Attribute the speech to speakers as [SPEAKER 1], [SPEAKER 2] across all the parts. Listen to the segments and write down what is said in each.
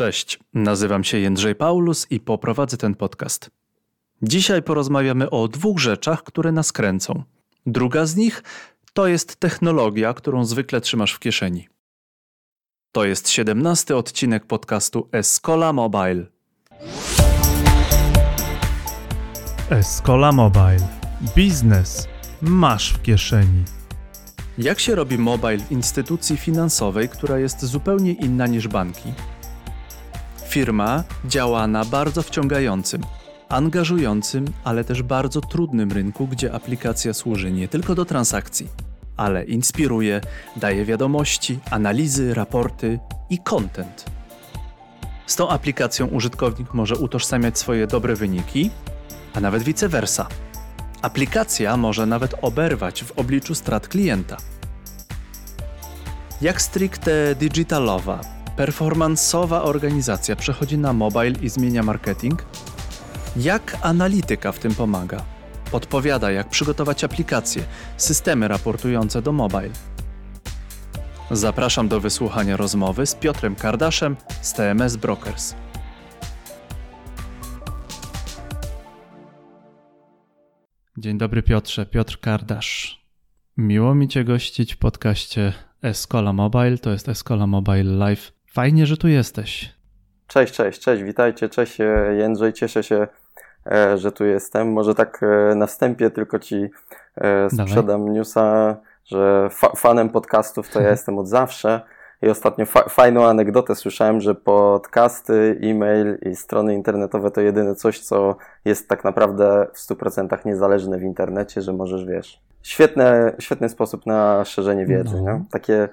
[SPEAKER 1] Cześć, nazywam się Jędrzej Paulus i poprowadzę ten podcast. Dzisiaj porozmawiamy o dwóch rzeczach, które nas kręcą. Druga z nich to jest technologia, którą zwykle trzymasz w kieszeni. To jest siedemnasty odcinek podcastu Escola Mobile.
[SPEAKER 2] Escola Mobile. Biznes masz w kieszeni.
[SPEAKER 1] Jak się robi mobile w instytucji finansowej, która jest zupełnie inna niż banki? Firma działa na bardzo wciągającym, angażującym, ale też bardzo trudnym rynku, gdzie aplikacja służy nie tylko do transakcji, ale inspiruje, daje wiadomości, analizy, raporty i content. Z tą aplikacją użytkownik może utożsamiać swoje dobre wyniki, a nawet vice versa. Aplikacja może nawet oberwać w obliczu strat klienta. Jak stricte digitalowa, performansowa organizacja przechodzi na mobile i zmienia marketing? Jak analityka w tym pomaga? Podpowiada, jak przygotować aplikacje, systemy raportujące do mobile. Zapraszam do wysłuchania rozmowy z Piotrem Kardaszem z TMS Brokers. Dzień dobry Piotrze, Piotr Kardasz. Miło mi Cię gościć w podcaście Escola Mobile, to jest Escola Mobile Live. Fajnie, że tu jesteś.
[SPEAKER 3] Cześć, cześć, cześć, witajcie, cześć e, Jędrzej, cieszę się, e, że tu jestem. Może tak e, na wstępie tylko Ci sprzedam Dawaj. newsa, że fa fanem podcastów to ja jestem od zawsze. I ostatnio fa fajną anegdotę słyszałem, że podcasty, e-mail i strony internetowe to jedyne coś, co jest tak naprawdę w 100% niezależne w internecie, że możesz, wiesz, świetne, świetny sposób na szerzenie wiedzy, no. nie? Takie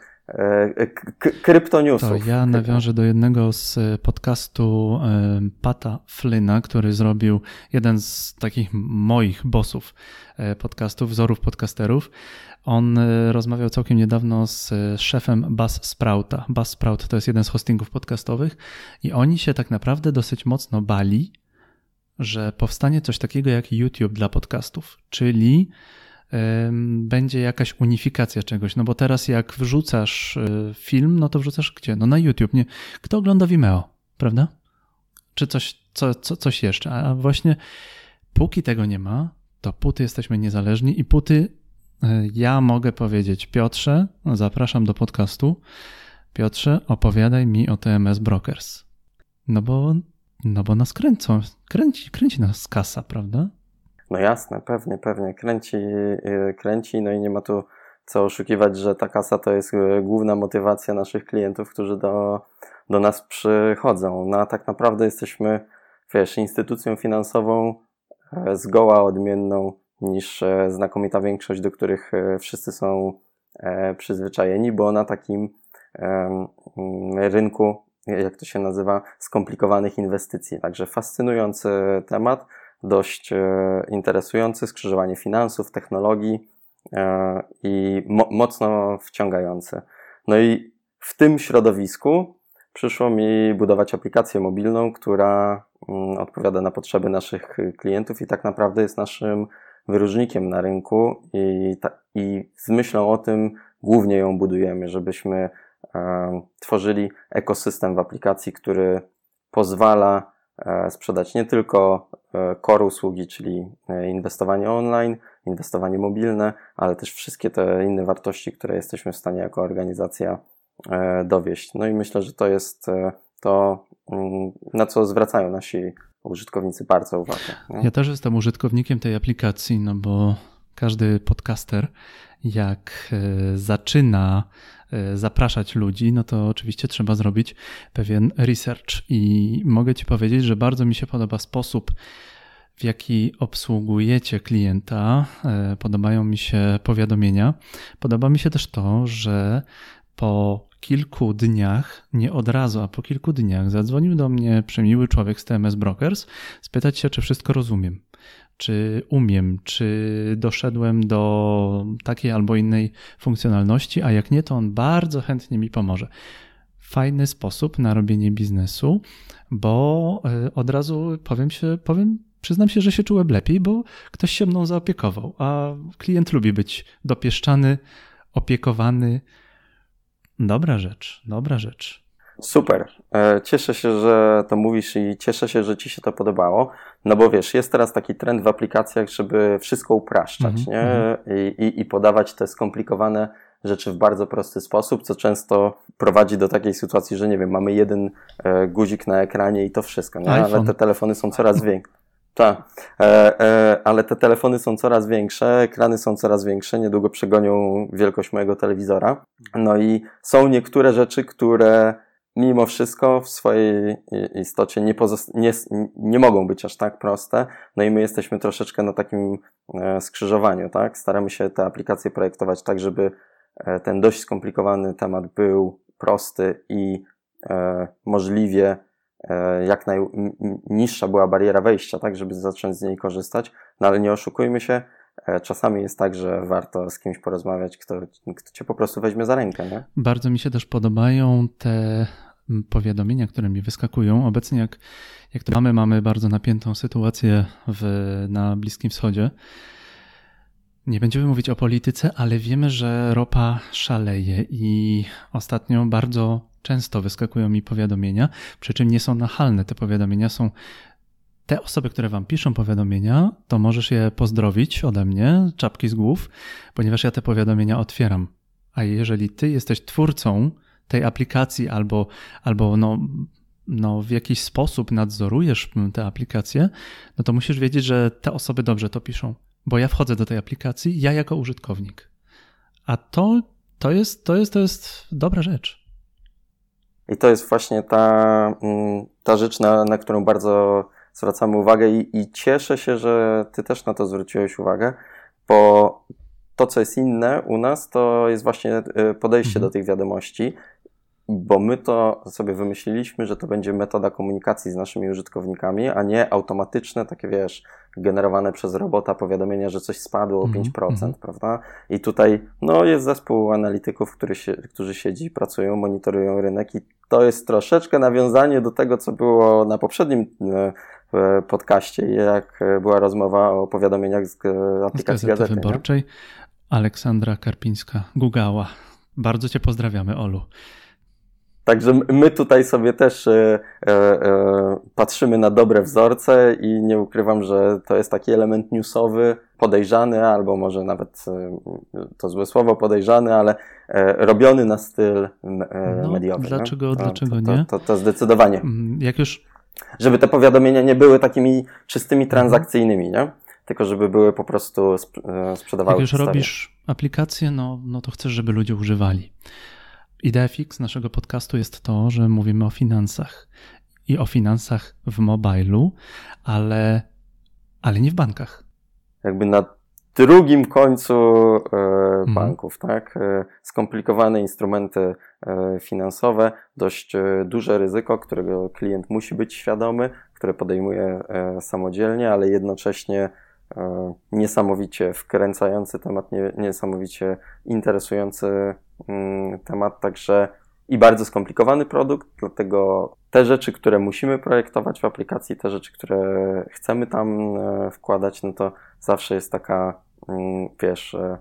[SPEAKER 3] kryptoniusów.
[SPEAKER 2] To ja nawiążę do jednego z podcastu e, Pata Flyna, który zrobił jeden z takich moich bossów e, podcastów, wzorów podcasterów. On e, rozmawiał całkiem niedawno z e, szefem Buzz Sprouta. Buzz Sprout to jest jeden z hostingów podcastowych i oni się tak naprawdę dosyć mocno bali, że powstanie coś takiego jak YouTube dla podcastów, czyli będzie jakaś unifikacja czegoś, no bo teraz jak wrzucasz e, film, no to wrzucasz gdzie? No na YouTube, nie? Kto ogląda Vimeo, prawda? Czy coś, co, co, coś jeszcze? A właśnie póki tego nie ma, to póty jesteśmy niezależni i póty E, ja mogę powiedzieć, Piotrze, zapraszam do podcastu. Piotrze, opowiadaj mi o TMS Brokers. No bo, no bo nas kręcą, kręci, kręci nas kasa, prawda?
[SPEAKER 3] No jasne, pewnie, pewnie. Kręci, e, kręci, no i nie ma tu co oszukiwać, że ta kasa to jest e, główna motywacja naszych klientów, którzy do, do nas przychodzą. No a tak naprawdę jesteśmy, wiesz, instytucją finansową zgoła odmienną niż e, znakomita większość, do których e, wszyscy są e, przyzwyczajeni, bo na takim rynku, jak to się nazywa, skomplikowanych inwestycji. Także fascynujący temat, dość interesujący, skrzyżowanie finansów, technologii i mo mocno wciągający. No i w tym środowisku przyszło mi budować aplikację mobilną, która mm, odpowiada na potrzeby naszych klientów i tak naprawdę jest naszym wyróżnikiem na rynku i, i z myślą o tym głównie ją budujemy, żebyśmy e, tworzyli ekosystem w aplikacji, który pozwala e, sprzedać nie tylko e, core usługi, czyli e, inwestowanie online, inwestowanie mobilne, ale też wszystkie te inne wartości, które jesteśmy w stanie jako organizacja e, dowieść. No i myślę, że to jest e, to, mm, na co zwracają nasi użytkownicy bardzo uwagę.
[SPEAKER 2] Nie? Ja też jestem użytkownikiem tej aplikacji, no bo każdy podcaster, jak e, zaczyna e, zapraszać ludzi, no to oczywiście trzeba zrobić pewien research. I mogę Ci powiedzieć, że bardzo mi się podoba sposób, w jaki obsługujecie klienta. E, podobają mi się powiadomienia. Podoba mi się też to, że po kilku dniach, nie od razu, a po kilku dniach zadzwonił do mnie przemiły człowiek z TMS Brokers spytać się, czy wszystko rozumiem, czy umiem, czy doszedłem do takiej albo innej funkcjonalności, a jak nie, to on bardzo chętnie mi pomoże. Fajny sposób na robienie biznesu, bo e, od razu powiem się, powiem, przyznam się, że się czułem lepiej, bo ktoś się mną zaopiekował, a klient lubi być dopieszczany, opiekowany, Dobra rzecz, dobra rzecz.
[SPEAKER 3] Super. E, cieszę się, że to mówisz i cieszę się, że Ci się to podobało. No bo wiesz, jest teraz taki trend w aplikacjach, żeby wszystko upraszczać, mm -hmm. nie? Mhm. I, i, I podawać te skomplikowane rzeczy w bardzo prosty sposób, co często prowadzi do takiej sytuacji, że nie wiem, mamy jeden e, guzik na ekranie i to wszystko, nie? ale te telefony są coraz większe. Tak, e, e, ale te telefony są coraz większe, ekrany są coraz większe, niedługo przegonią wielkość mojego telewizora. No i są niektóre rzeczy, które mimo wszystko w swojej istocie nie, nie, nie mogą być aż tak proste. No i my jesteśmy troszeczkę na takim e, skrzyżowaniu, tak? Staramy się te aplikacje projektować tak, żeby e, ten dość skomplikowany temat był prosty i e, możliwie jak najniższa była bariera wejścia, tak, żeby zacząć z niej korzystać. No ale nie oszukujmy się, czasami jest tak, że warto z kimś porozmawiać, kto, kto cię po prostu weźmie za rękę. Nie?
[SPEAKER 2] Bardzo mi się też podobają te powiadomienia, które mi wyskakują. Obecnie, jak, jak to mamy, mamy bardzo napiętą sytuację w, na Bliskim Wschodzie. Nie będziemy mówić o polityce, ale wiemy, że ropa szaleje i ostatnio bardzo często wyskakują mi powiadomienia, przy czym nie są nachalne. Te powiadomienia są te osoby, które wam piszą powiadomienia, to możesz je pozdrowić ode mnie, czapki z głów, ponieważ ja te powiadomienia otwieram. A jeżeli ty jesteś twórcą tej aplikacji albo, albo no, no w jakiś sposób nadzorujesz tę aplikację, no to musisz wiedzieć, że te osoby dobrze to piszą. Bo ja wchodzę do tej aplikacji, ja jako użytkownik. A to, to, jest, to, jest, to jest dobra rzecz.
[SPEAKER 3] I to jest właśnie ta, mm, ta rzecz, na, na którą bardzo zwracamy uwagę i, i cieszę się, że Ty też na to zwróciłeś uwagę, bo to, co jest inne u nas, to jest właśnie y, podejście mhm. do tych wiadomości bo my to sobie wymyśliliśmy, że to będzie metoda komunikacji z naszymi użytkownikami, a nie automatyczne, takie wiesz, generowane przez robota powiadomienia, że coś spadło o mm -hmm. 5%, mm -hmm. prawda? I tutaj no, jest zespół analityków, który się, którzy siedzi, pracują, monitorują rynek i to jest troszeczkę nawiązanie do tego, co było na poprzednim e, podcaście, jak była rozmowa o powiadomieniach z e, aplikacji z Gazety,
[SPEAKER 2] Wyborczej. Nie? Aleksandra Karpińska-Gugała. Bardzo Cię pozdrawiamy, Olu.
[SPEAKER 3] Także my tutaj sobie też e, e, e, patrzymy na dobre wzorce i nie ukrywam, że to jest taki element newsowy, podejrzany, albo może nawet e, to złe słowo podejrzany, ale e, robiony na styl no, mediowy.
[SPEAKER 2] Dlaczego, dlaczego
[SPEAKER 3] to,
[SPEAKER 2] nie?
[SPEAKER 3] To, to, to, zdecydowanie.
[SPEAKER 2] Mm, jak już...
[SPEAKER 3] Żeby te powiadomienia nie były takimi czystymi mhm. transakcyjnymi, nie? tylko żeby były po prostu sprzedawały.
[SPEAKER 2] Jak już robisz aplikację, no, no to chcesz, żeby ludzie używali. Idea fix naszego podcastu jest to, że mówimy o finansach i o finansach w mobilu, ale, ale nie w bankach.
[SPEAKER 3] Jakby na drugim końcu e, mhm. banków, tak? E, skomplikowane instrumenty e, finansowe, dość e, duże ryzyko, którego klient musi być świadomy, które podejmuje e, samodzielnie, ale jednocześnie e, niesamowicie wkręcający temat, nie, niesamowicie interesujący Mm, temat, także i bardzo skomplikowany produkt, dlatego te rzeczy, które musimy projektować w aplikacji, te rzeczy, które chcemy tam e, wkładać, no to zawsze jest taka, mm, wiesz, e,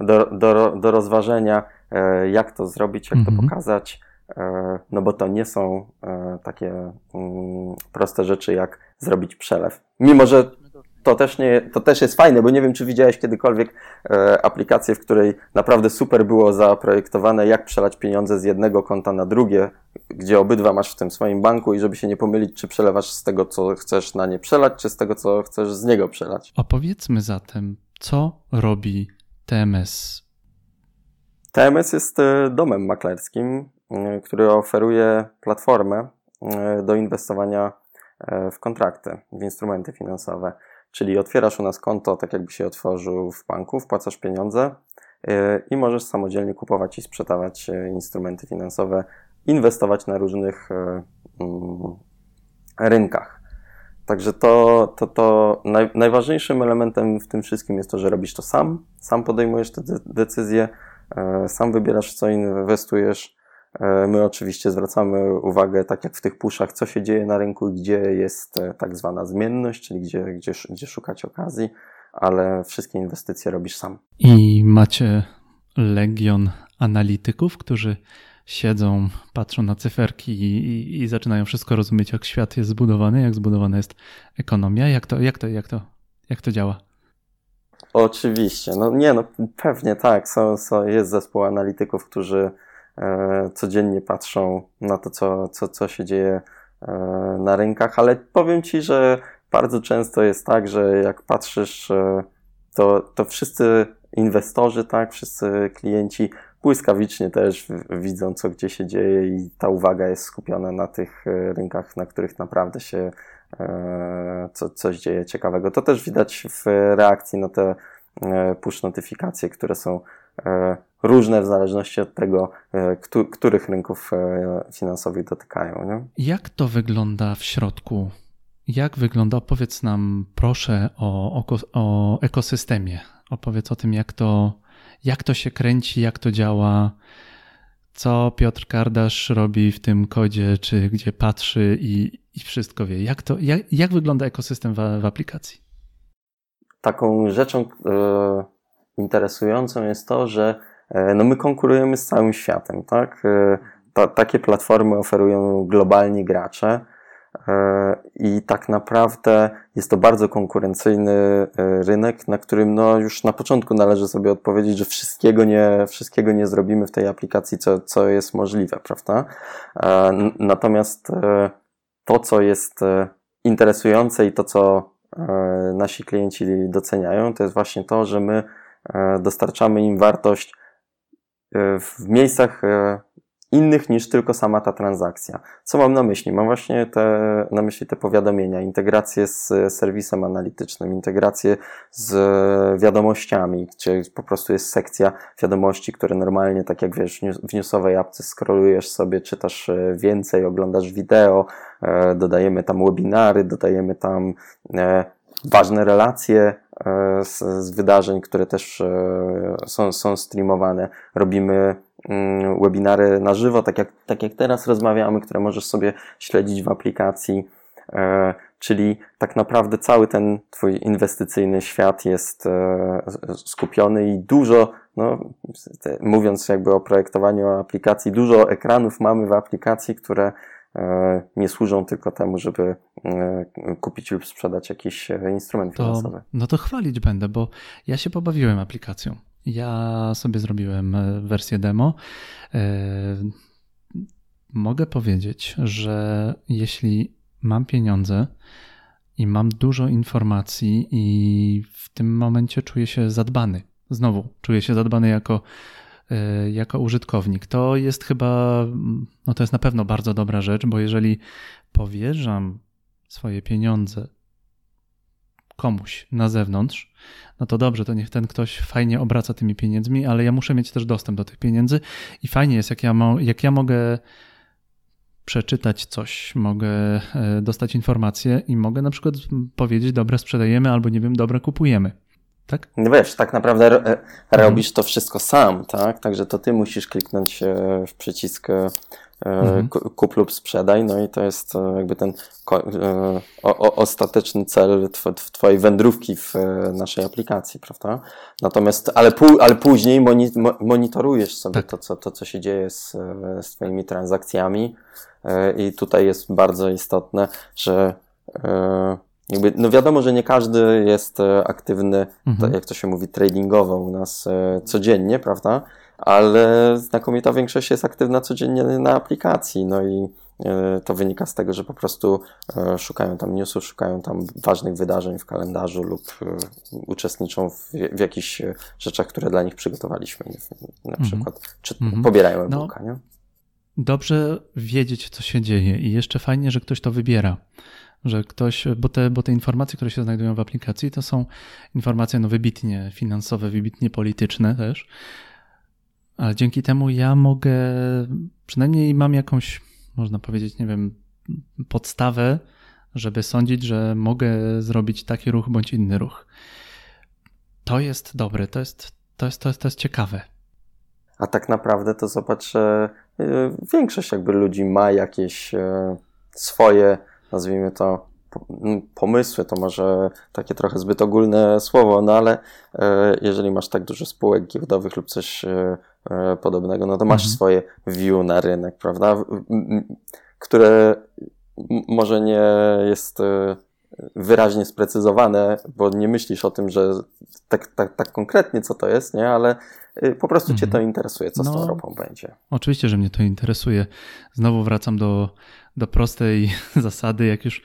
[SPEAKER 3] do, do, do rozważenia, e, jak to zrobić, jak mhm. to pokazać, no bo to nie są takie mm, proste rzeczy, jak zrobić przelew. Mimo, że to też, nie, to też jest fajne, bo nie wiem, czy widziałeś kiedykolwiek e, aplikację, w której naprawdę super było zaprojektowane, jak przelać pieniądze z jednego konta na drugie, gdzie obydwa masz w tym swoim banku i żeby się nie pomylić, czy przelewasz z tego, co chcesz na nie przelać, czy z tego, co chcesz z niego przelać.
[SPEAKER 2] Opowiedzmy zatem, co robi TMS?
[SPEAKER 3] TMS jest e, domem maklerskim, e, który oferuje platformę e, do inwestowania w kontrakty, w instrumenty finansowe. Czyli otwierasz u nas konto, tak jakby się otworzył w banku, wpłacasz pieniądze y, i możesz samodzielnie kupować i sprzedawać y, instrumenty finansowe, inwestować na różnych y, mm, rynkach. Także to, to, to naj, najważniejszym elementem w tym wszystkim jest to, że robisz to sam, sam podejmujesz te decyzje, sam wybierasz, co inwestujesz, my oczywiście zwracamy uwagę, tak jak w tych puszach, co się dzieje na rynku, gdzie jest e, tak zwana zmienność, czyli gdzie, gdzie, gdzie szukać okazji, ale wszystkie inwestycje robisz sam.
[SPEAKER 2] I macie legion analityków, którzy siedzą, patrzą na cyferki i, i, i, zaczynają wszystko rozumieć, jak świat jest zbudowany, jak zbudowana jest ekonomia, jak to, jak to, jak to, jak to działa?
[SPEAKER 3] Oczywiście, no nie, no pewnie tak. Są, są, jest zespół analityków, którzy e, codziennie patrzą na to, co, co, co się dzieje e, na rynkach, ale powiem Ci, że bardzo często jest tak, że jak patrzysz, e, to, to wszyscy inwestorzy, tak, wszyscy klienci błyskawicznie też widzą, co gdzie się dzieje i ta uwaga jest skupiona na tych e, rynkach, na których naprawdę się e, co, coś dzieje ciekawego. To też widać w reakcji na te e, push notyfikacje, które są różne w zależności od tego, których rynków finansowych dotykają. Nie?
[SPEAKER 2] Jak to wygląda w środku? Jak wygląda? Opowiedz nam proszę o, o, o ekosystemie. Opowiedz o tym, jak to, jak to się kręci, jak to działa, co Piotr Kardasz robi w tym kodzie, czy gdzie patrzy i, i wszystko wie. Jak, to, jak, jak wygląda ekosystem w, w aplikacji?
[SPEAKER 3] Taką rzeczą e, interesującą jest to, że e, no my konkurujemy z całym światem. Tak? E, ta, takie platformy oferują globalni gracze. E, I tak naprawdę jest to bardzo konkurencyjny e, rynek, na którym no już na początku należy sobie odpowiedzieć, że wszystkiego nie, wszystkiego nie zrobimy w tej aplikacji, co, co jest możliwe, prawda? E, natomiast to, co jest interesujące i to, co nasi klienci doceniają, to jest właśnie to, że my dostarczamy im wartość w miejscach innych niż tylko sama ta transakcja. Co mam na myśli? Mam właśnie te, na myśli te powiadomienia, integrację z serwisem analitycznym, integrację z wiadomościami, gdzie po prostu jest sekcja wiadomości, które normalnie, tak jak wiesz, w newsowej apce scrollujesz sobie, czytasz e, więcej, oglądasz wideo, e, dodajemy tam webinary, dodajemy tam e, ważne relacje z, z wydarzeń, które też są, są streamowane. Robimy Mm, webinary na żywo, tak jak, tak jak teraz rozmawiamy, które możesz sobie śledzić w aplikacji. E, czyli tak naprawdę cały ten Twój inwestycyjny świat jest e, skupiony i dużo, no, mówiąc jakby o projektowaniu aplikacji, dużo ekranów mamy w aplikacji, które e, nie służą tylko temu, żeby kupić lub sprzedać jakiś instrument
[SPEAKER 2] to,
[SPEAKER 3] finansowy.
[SPEAKER 2] No to chwalić będę, bo ja się pobawiłem aplikacją. Ja sobie zrobiłem e, wersję demo. E, mogę powiedzieć, że jeśli mam pieniądze i mam dużo informacji, i w tym momencie czuję się zadbany, znowu czuję się zadbany jako, e, jako użytkownik, to jest chyba, no to jest na pewno bardzo dobra rzecz, bo jeżeli powierzam swoje pieniądze komuś na zewnątrz, no to dobrze, to niech ten ktoś fajnie obraca tymi pieniędzmi, ale ja muszę mieć też dostęp do tych pieniędzy i fajnie jest, jak ja, mo- jak ja mogę przeczytać coś, mogę e, dostać informacje i mogę na przykład powiedzieć, dobre sprzedajemy albo nie wiem, dobre kupujemy. Tak?
[SPEAKER 3] No wiesz, tak naprawdę mhm. robisz to wszystko sam, tak? Także to ty musisz kliknąć e, w przycisk mhm. kup lub sprzedaj, no i to jest e, jakby ten e, ostateczny cel tw twojej wędrówki w e, naszej aplikacji, prawda? Natomiast, ale, ale później moni monitorujesz sobie tak. to, co, to, co się dzieje z, z twoimi transakcjami i tutaj jest bardzo istotne, że jakby, no wiadomo, że nie każdy jest aktywny, mhm. jak to się mówi, tradingowo u nas codziennie, prawda? ale znakomita większość jest aktywna codziennie na aplikacji, no i e, to wynika z tego, że po prostu e, szukają tam newsów, szukają tam ważnych wydarzeń w kalendarzu lub e, uczestniczą w, w jakichś rzeczach, które dla nich przygotowaliśmy. Na mhm. przykład, czy mm pobierają e-booka, no, nie?
[SPEAKER 2] Dobrze wiedzieć, co się dzieje i jeszcze fajnie, że ktoś to wybiera że ktoś, bo te, bo te informacje, które się znajdują w aplikacji, to są informacje no, wybitnie finansowe, wybitnie polityczne też, ale dzięki temu ja mogę, przynajmniej mam jakąś, można powiedzieć, nie wiem, podstawę, żeby sądzić, że mogę zrobić taki ruch bądź inny ruch. To jest dobre, to jest, to jest, to jest, to jest ciekawe.
[SPEAKER 3] A tak naprawdę to zobacz, że większość jakby ludzi ma jakieś e, swoje, nazwijmy to, pomysły, to może takie trochę zbyt ogólne słowo, no ale jeżeli masz tak dużo spółek giełdowych lub coś podobnego, no to masz mhm. swoje view na rynek, prawda? Które może nie jest wyraźnie sprecyzowane, bo nie myślisz o tym, że tak, tak, tak konkretnie co to jest, nie? ale po prostu cię to mhm. interesuje, co no, z tą ropą będzie.
[SPEAKER 2] Oczywiście, że mnie to interesuje. Znowu wracam do, do prostej zasady, jak już,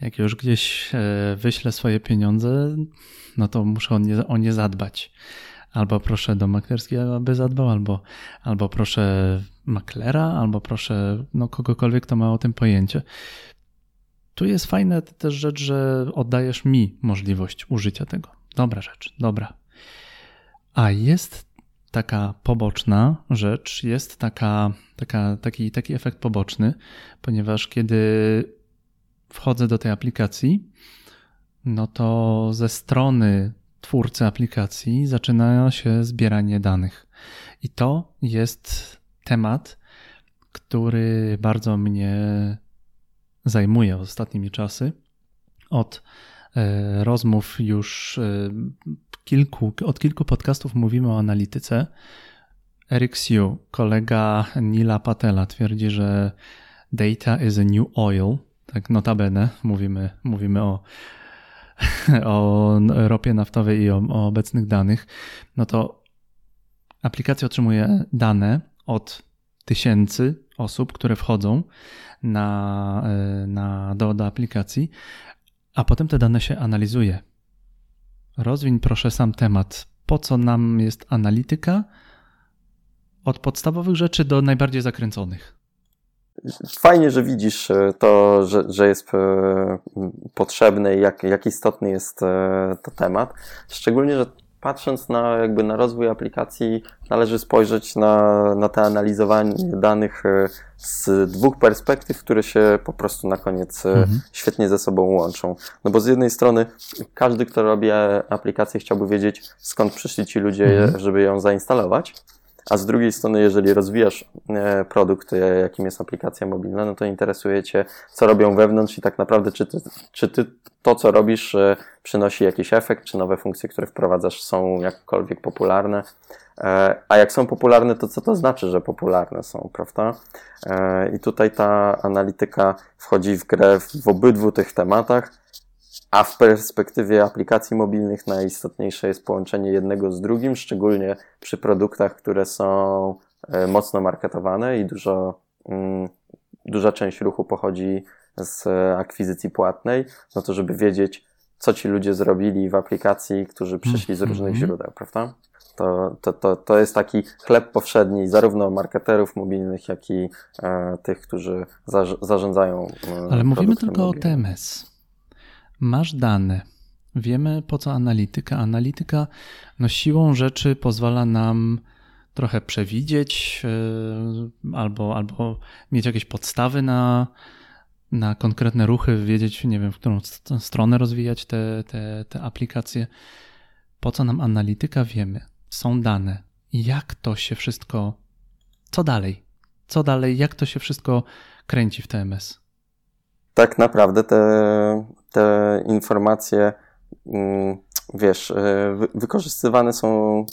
[SPEAKER 2] jak już gdzieś e, wyślę swoje pieniądze, no to muszę o nie, o nie zadbać. Albo proszę do maklerskiego, aby zadbał, albo, albo proszę maklera, albo proszę no, kogokolwiek, kto ma o tym pojęcie. Tu jest fajna też rzecz, że oddajesz mi możliwość użycia tego. Dobra rzecz, dobra. A jest taka poboczna rzecz, jest taka, taka, taki, taki efekt poboczny, ponieważ kiedy wchodzę do tej aplikacji, no to ze strony twórcy aplikacji zaczyna się zbieranie danych. I to jest temat, który bardzo mnie zajmuje ostatnimi czasy. Od e, rozmów już e, kilku, od kilku podcastów mówimy o analityce. Eric Siu, kolega Nila Patela, twierdzi, że data is a new oil. Tak notabene mówimy, mówimy o, o ropie naftowej i o, o obecnych danych. No to aplikacja otrzymuje dane od tysięcy osób, które wchodzą na, e, na, do, do aplikacji, a potem te dane się analizuje. Rozwiń proszę sam temat. Po co nam jest analityka? Od podstawowych rzeczy do najbardziej zakręconych.
[SPEAKER 3] Fajnie, że widzisz e, to, że, że jest e, potrzebny i jak, jak istotny jest to temat. Szczególnie, że patrząc na, jakby na rozwój aplikacji, należy spojrzeć na, na te analizowanie danych e, z dwóch perspektyw, które się po prostu na koniec e, mhm. świetnie ze sobą łączą. No bo z jednej strony każdy, kto robi aplikację, chciałby wiedzieć, skąd przyszli ci ludzie, mhm. żeby ją zainstalować. A z drugiej strony, jeżeli rozwijasz e, produkt, jakim jest aplikacja mobilna, no to interesuje Cię, co robią wewnątrz i tak naprawdę, czy ty, czy ty to, co robisz, przynosi jakiś efekt, czy nowe funkcje, które wprowadzasz, są jakkolwiek popularne. E, a jak są popularne, to co to znaczy, że popularne są, prawda? E, I tutaj ta analityka wchodzi w grę w obydwu tych tematach, a w perspektywie aplikacji mobilnych najistotniejsze jest połączenie jednego z drugim, szczególnie przy produktach, które są e, mocno marketowane i dużo, mm, duża część ruchu pochodzi z akwizycji płatnej, no to żeby wiedzieć, co ci ludzie zrobili w aplikacji, którzy przyszli z różnych mm -hmm. źródeł, prawda? To, to, to, to jest taki chleb powszedni zarówno marketerów mobilnych, jak i e, tych, którzy za, zarządzają.
[SPEAKER 2] E, Ale mówimy tylko mobilnym. o TMS. Masz dane. Wiemy po co analityka. Analityka no, siłą rzeczy pozwala nam trochę przewidzieć e, albo, albo mieć jakieś podstawy na, na konkretne ruchy, wiedzieć, nie wiem, w którą stronę rozwijać te, te, te aplikacje. Po co nam analityka, wiemy. Są dane. Jak to się wszystko. Co dalej? Co dalej? Jak to się wszystko kręci w TMS?
[SPEAKER 3] Tak naprawdę te, te informacje, mm, wiesz, e, wykorzystywane są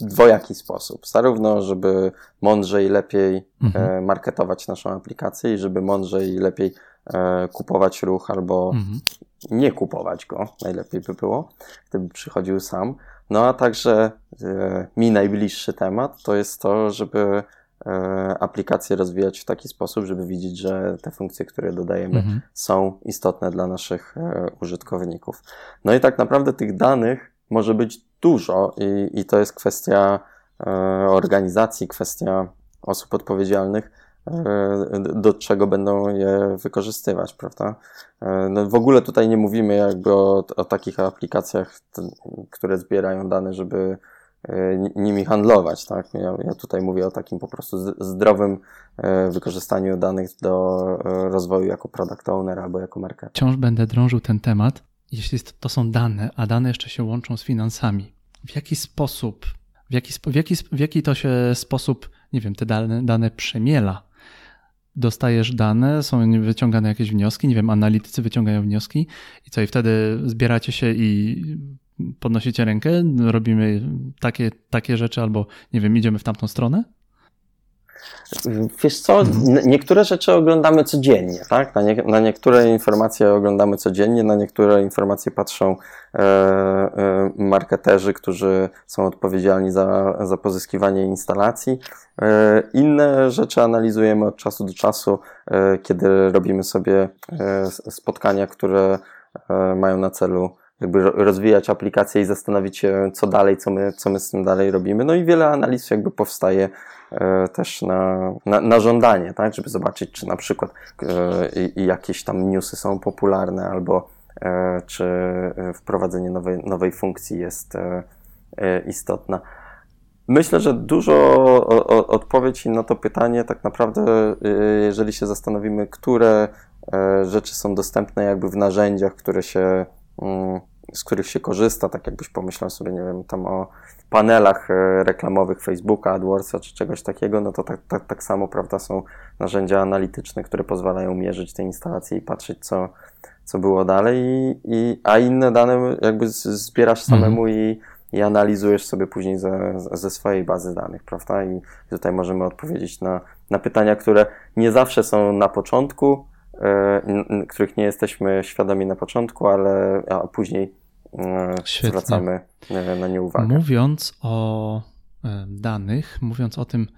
[SPEAKER 3] w dwojaki sposób. Zarówno, żeby mądrzej, lepiej mhm. E, marketować naszą aplikację i żeby mądrzej i lepiej e, kupować ruch albo mhm. nie kupować go, najlepiej by było, gdyby przychodził sam. No a także mi najbliższy temat to jest to, żeby aplikację rozwijać w taki sposób, żeby widzieć, że te funkcje, które dodajemy, mhm. są istotne dla naszych użytkowników. No i tak naprawdę tych danych może być dużo i, i to jest kwestia e, organizacji, kwestia osób odpowiedzialnych, e, do czego będą je wykorzystywać, prawda? E, no w ogóle tutaj nie mówimy jakby o, o takich aplikacjach, które zbierają dane, żeby nimi handlować, tak? Ja, ja, tutaj mówię o takim po prostu zdrowym wykorzystaniu danych do rozwoju jako product owner albo jako marketer.
[SPEAKER 2] Wciąż będę drążył ten temat, jeśli to są dane, a dane jeszcze się łączą z finansami, w jaki sposób, w jaki, w jaki, w jaki to się sposób, nie wiem, te dane, dane przemiela? dostajesz dane, są wyciągane jakieś wnioski, nie wiem, analitycy wyciągają wnioski i co, i wtedy zbieracie się i podnosicie rękę, robimy takie, takie rzeczy albo, nie wiem, idziemy w tamtą stronę?
[SPEAKER 3] Wiesz co, niektóre rzeczy oglądamy codziennie, tak? Na, nie, na, niektóre informacje oglądamy codziennie, na niektóre informacje patrzą e, e, marketerzy, którzy są odpowiedzialni za, za pozyskiwanie instalacji. E, inne rzeczy analizujemy od czasu do czasu, e, kiedy robimy sobie e, spotkania, które e, mają na celu jakby rozwijać aplikację i zastanowić się, co dalej, co my, co my z tym dalej robimy. No i wiele analiz jakby powstaje e, też na, na, na żądanie, tak, żeby zobaczyć, czy na przykład e, jakieś tam newsy są popularne, albo e, czy wprowadzenie nowej, nowej funkcji jest istotna. Myślę, że dużo odpowiedzi na to pytanie, tak naprawdę, jeżeli się zastanowimy, które rzeczy są dostępne jakby w narzędziach, które się mm, z których się korzysta, tak jakbyś pomyślał sobie, nie wiem, tam o panelach e, reklamowych Facebooka, AdWordsa czy czegoś takiego, no to tak, tak, tak samo, prawda, są narzędzia analityczne, które pozwalają mierzyć te instalacje i patrzeć, co, co było dalej, i, i, a inne dane jakby zbierasz samemu mhm. i, i analizujesz sobie później ze, ze swojej bazy danych, prawda? I tutaj możemy odpowiedzieć na, na pytania, które nie zawsze są na początku, e, których nie jesteśmy świadomi na początku, ale a później Świetnie. zwracamy e, na nie uwagę.
[SPEAKER 2] Mówiąc o e, danych, mówiąc o tym,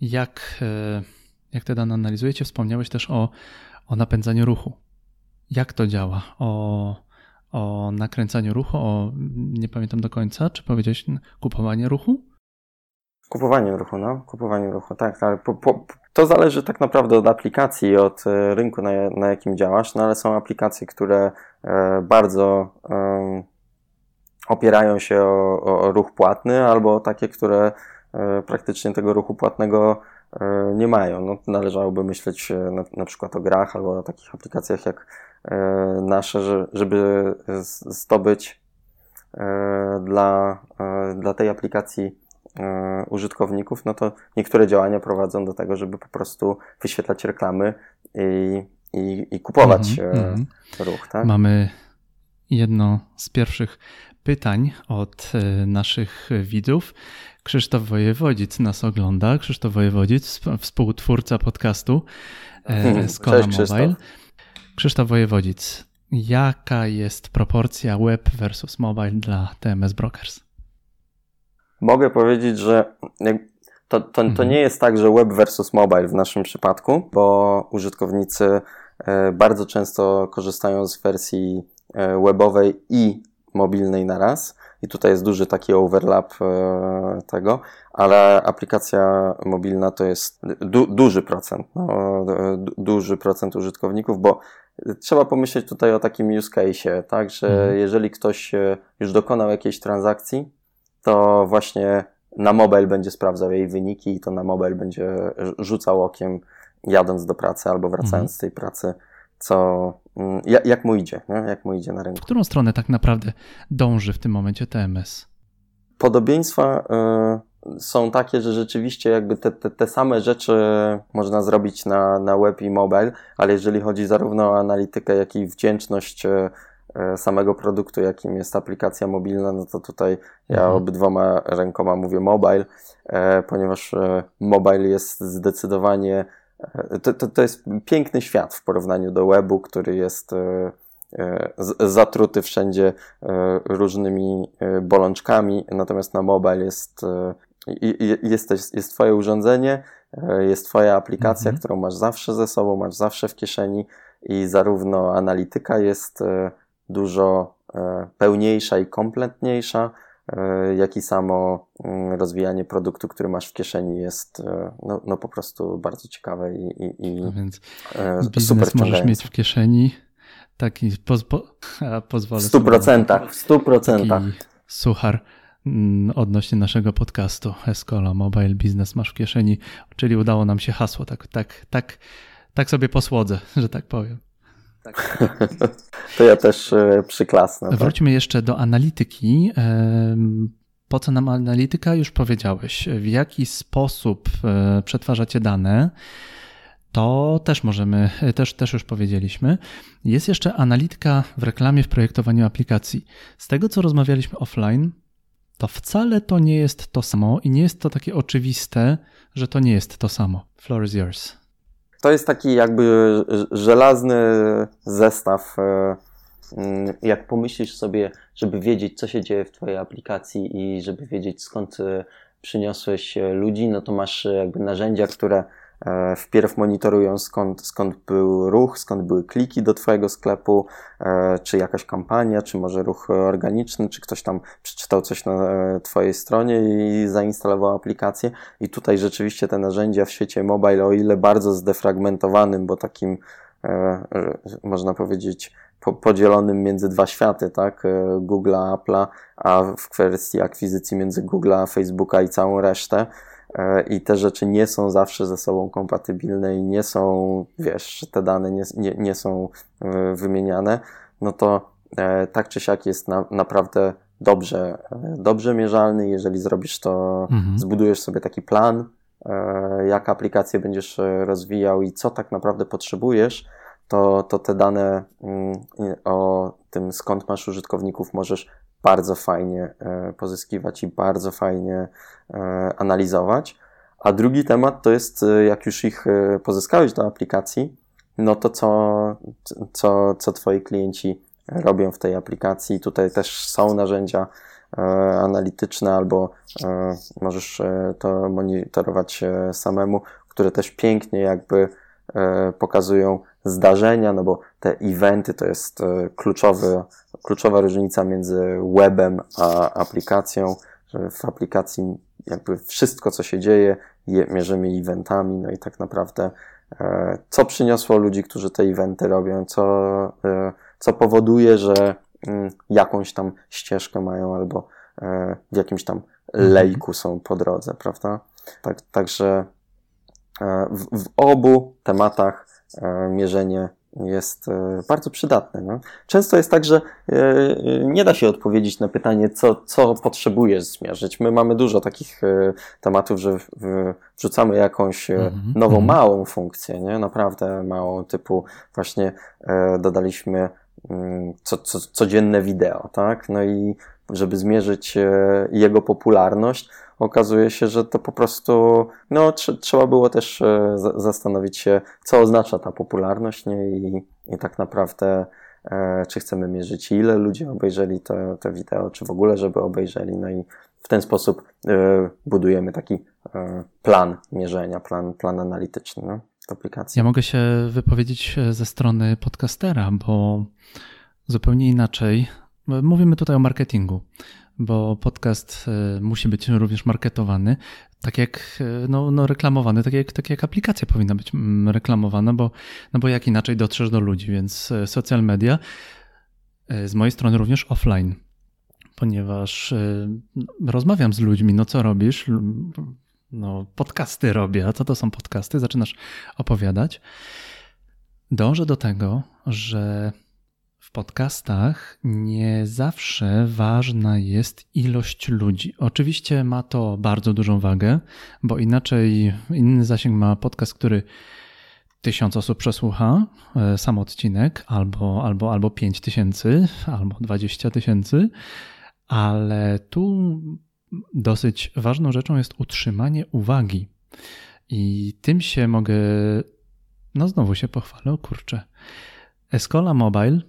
[SPEAKER 2] jak, jak te dane analizujecie, wspomniałeś też o, o napędzaniu ruchu. Jak to działa? O, o nakręcaniu ruchu, o nie pamiętam do końca, czy powiedziałeś kupowanie ruchu?
[SPEAKER 3] Kupowanie ruchu, no, kupowanie ruchu, tak, ale po, po, to zależy tak naprawdę od aplikacji, od rynku, na, na jakim działasz, no ale są aplikacje, które bardzo opierają się o, o ruch płatny, albo takie, które e, praktycznie tego ruchu płatnego e, nie mają. No, należałoby myśleć e, na, na przykład o grach albo o takich aplikacjach jak nasze, żeby zdobyć dla, dla tej aplikacji użytkowników, no to niektóre działania prowadzą do tego, żeby po prostu wyświetlać reklamy i, i, i kupować mm -hmm. ruch. Tak?
[SPEAKER 2] Mamy jedno z pierwszych pytań od e, naszych widzów. Krzysztof Wojewodzic nas ogląda. Krzysztof Wojewodzic, współtwórca podcastu e, Skola Cześć, Mobile. Krzysztof Wojewodzic, jaka jest proporcja web versus mobile dla TMS Brokers?
[SPEAKER 3] Mogę powiedzieć, że to, to, to mhm. nie jest tak, że web versus mobile w naszym przypadku, bo użytkownicy e, bardzo często korzystają z wersji webowej i mobilnej na raz. I tutaj jest duży taki overlap e, tego, ale aplikacja mobilna to jest du duży procent, no, duży procent użytkowników, bo trzeba pomyśleć tutaj o takim use case, tak, że mhm. jeżeli ktoś już dokonał jakiejś transakcji, to właśnie na mobile będzie sprawdzał jej wyniki i to na mobile będzie rzucał okiem jadąc do pracy albo wracając mhm. z tej pracy co, jak, jak mu idzie, nie? jak mu idzie na rynku.
[SPEAKER 2] W którą stronę tak naprawdę dąży w tym momencie TMS?
[SPEAKER 3] Podobieństwa y, są takie, że rzeczywiście jakby te, te, te same rzeczy można zrobić na, na web i mobile, ale jeżeli chodzi zarówno o analitykę, jak i wdzięczność y, samego produktu, jakim jest aplikacja mobilna, no to tutaj ja mhm. obydwoma rękoma mówię mobile, ponieważ mobile jest zdecydowanie to, to, to jest piękny świat w porównaniu do webu, który jest e, e, zatruty wszędzie e, różnymi bolączkami, natomiast na mobile jest, jest, jest, jest Twoje urządzenie, jest Twoja aplikacja, mhm. którą masz zawsze ze sobą, masz zawsze w kieszeni i zarówno analityka jest dużo pełniejsza i kompletniejsza, jak i samo mm, rozwijanie produktu, który masz w kieszeni jest e, no, no po prostu bardzo ciekawe i, i, i
[SPEAKER 2] no więc e, biznes możesz mieć w kieszeni taki pozwo pozwolę
[SPEAKER 3] w stu procentach, w stu procentach.
[SPEAKER 2] Suchar mm, odnośnie naszego podcastu Escola Mobile Business masz w kieszeni, czyli udało nam się hasło, tak, tak, tak, tak sobie posłodzę, że tak powiem.
[SPEAKER 3] Tak. to ja też e, przyklasnę.
[SPEAKER 2] Tak? Wróćmy jeszcze do analityki. Po co nam analityka? Już powiedziałeś. W jaki sposób e, przetwarzacie dane? To też możemy, też, też już powiedzieliśmy. Jest jeszcze analityka w reklamie, w projektowaniu aplikacji. Z tego, co rozmawialiśmy offline, to wcale to nie jest to samo i nie jest to takie oczywiste, że to nie jest to samo. Floor is yours.
[SPEAKER 3] To jest taki jakby żelazny zestaw. E, mm, jak pomyślisz sobie, żeby wiedzieć, co się dzieje w Twojej aplikacji i żeby wiedzieć, skąd e, przyniosłeś e, ludzi, no to masz jakby narzędzia, które wpierw monitorują skąd, skąd był ruch, skąd były kliki do Twojego sklepu, e, czy jakaś kampania, czy może ruch organiczny, czy ktoś tam przeczytał coś na e, Twojej stronie i zainstalował aplikację. I tutaj rzeczywiście te narzędzia w świecie mobile, o ile bardzo zdefragmentowanym, bo takim można powiedzieć podzielonym między dwa światy, tak? Google'a, Apple'a, a w kwestii akwizycji między Google'a, Facebooka i całą resztę, E, i te rzeczy nie są zawsze ze sobą kompatybilne i nie są, wiesz, te dane nie, nie, nie są e, wymieniane, no to e, tak czy siak jest na, naprawdę dobrze, dobrze mierzalny. Jeżeli zrobisz to, mhm. zbudujesz sobie taki plan, jak aplikację będziesz rozwijał i co tak naprawdę potrzebujesz, to, to te dane mm, o tym, skąd masz użytkowników, możesz bardzo fajnie e, pozyskiwać i bardzo fajnie e, analizować. A drugi temat to jest, e, jak już ich pozyskałeś do aplikacji, no to co, co, co Twoi klienci robią w tej aplikacji. Tutaj też są narzędzia analityczne, albo możesz to monitorować samemu, które też pięknie jakby pokazują zdarzenia, no bo te eventy to jest kluczowy kluczowa różnica między webem a aplikacją, że w aplikacji jakby wszystko, co się dzieje, je, mierzymy eventami, no i tak naprawdę e, co przyniosło ludzi, którzy te eventy robią, co, e, co powoduje, że mm, jakąś tam ścieżkę mają albo e, w jakimś tam mhm. lejku są po drodze, prawda? Tak, także e, w, w obu tematach e, mierzenie jest e, bardzo przydatne. No. Często jest tak, że e, nie da się odpowiedzieć na pytanie, co, co potrzebujesz zmierzyć. My mamy dużo takich e, tematów, że wrzucamy jakąś mm -hmm. nową, -hmm. małą funkcję, nie? naprawdę małą, typu właśnie dodaliśmy mm, co, co, codzienne wideo, tak? No i żeby zmierzyć jego popularność, okazuje się, że to po prostu, no, tr trzeba było też e, zastanowić się, co oznacza ta popularność, nie? I, i tak naprawdę, e, czy chcemy mierzyć, ile ludzi obejrzeli te, te wideo, czy w ogóle, żeby obejrzeli, no i w ten sposób e, budujemy taki e, plan mierzenia, plan, plan analityczny no, aplikacji.
[SPEAKER 2] Ja mogę się wypowiedzieć e, ze strony podcastera, bo zupełnie inaczej. Mówimy tutaj o marketingu bo podcast e, musi być również marketowany, tak jak e, no, no reklamowany, tak jak, tak jak aplikacja powinna być mm, reklamowana, bo, no bo jak inaczej dotrzesz do ludzi, więc e, social media z mojej strony również offline, ponieważ rozmawiam z ludźmi, no co robisz? No podcasty robię, a co to są podcasty? Zaczynasz opowiadać. Dążę do tego, że w podcastach nie zawsze ważna jest ilość ludzi. Oczywiście ma to bardzo dużą wagę, bo inaczej inny zasięg ma podcast, który tysiąc osób przesłucha e, sam odcinek, albo, albo, albo pięć tysięcy, albo dwadzieścia tysięcy, ale tu dosyć ważną rzeczą jest utrzymanie uwagi. I tym się mogę, no znowu się pochwalę, kurczę. Escola Mobile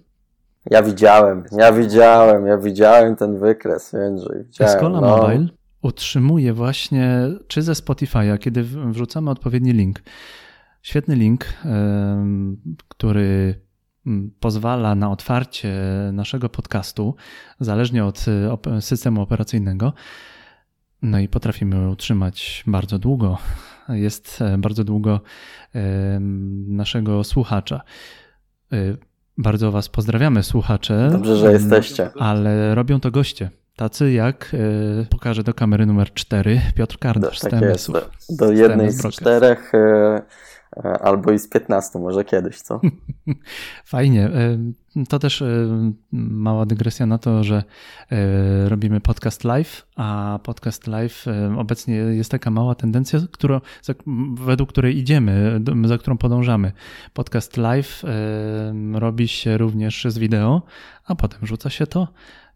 [SPEAKER 3] ja widziałem, ja widziałem, ja widziałem ten wykres, Jędrzej. Widziałem,
[SPEAKER 2] Escola no. Mobile utrzymuje właśnie, czy ze Spotify'a, kiedy wrzucamy odpowiedni link. Świetny link, który pozwala na otwarcie naszego podcastu, zależnie od systemu operacyjnego. No i potrafimy utrzymać bardzo długo. Jest e, bardzo długo naszego słuchacza. Bardzo Was pozdrawiamy, słuchacze.
[SPEAKER 3] Dobrze, że jesteście.
[SPEAKER 2] Ale robią to goście. Tacy jak, e, pokażę do kamery numer 4, Piotr Kardasz
[SPEAKER 3] tak z TMS-ów. Do, do jednej z czterech, e, albo i z 15 może kiedyś, co?
[SPEAKER 2] Fajnie. To też mała dygresja na to, że robimy podcast live, a podcast live obecnie jest taka mała tendencja, która, według której idziemy, za którą podążamy. Podcast live robi się również z wideo, a potem rzuca się to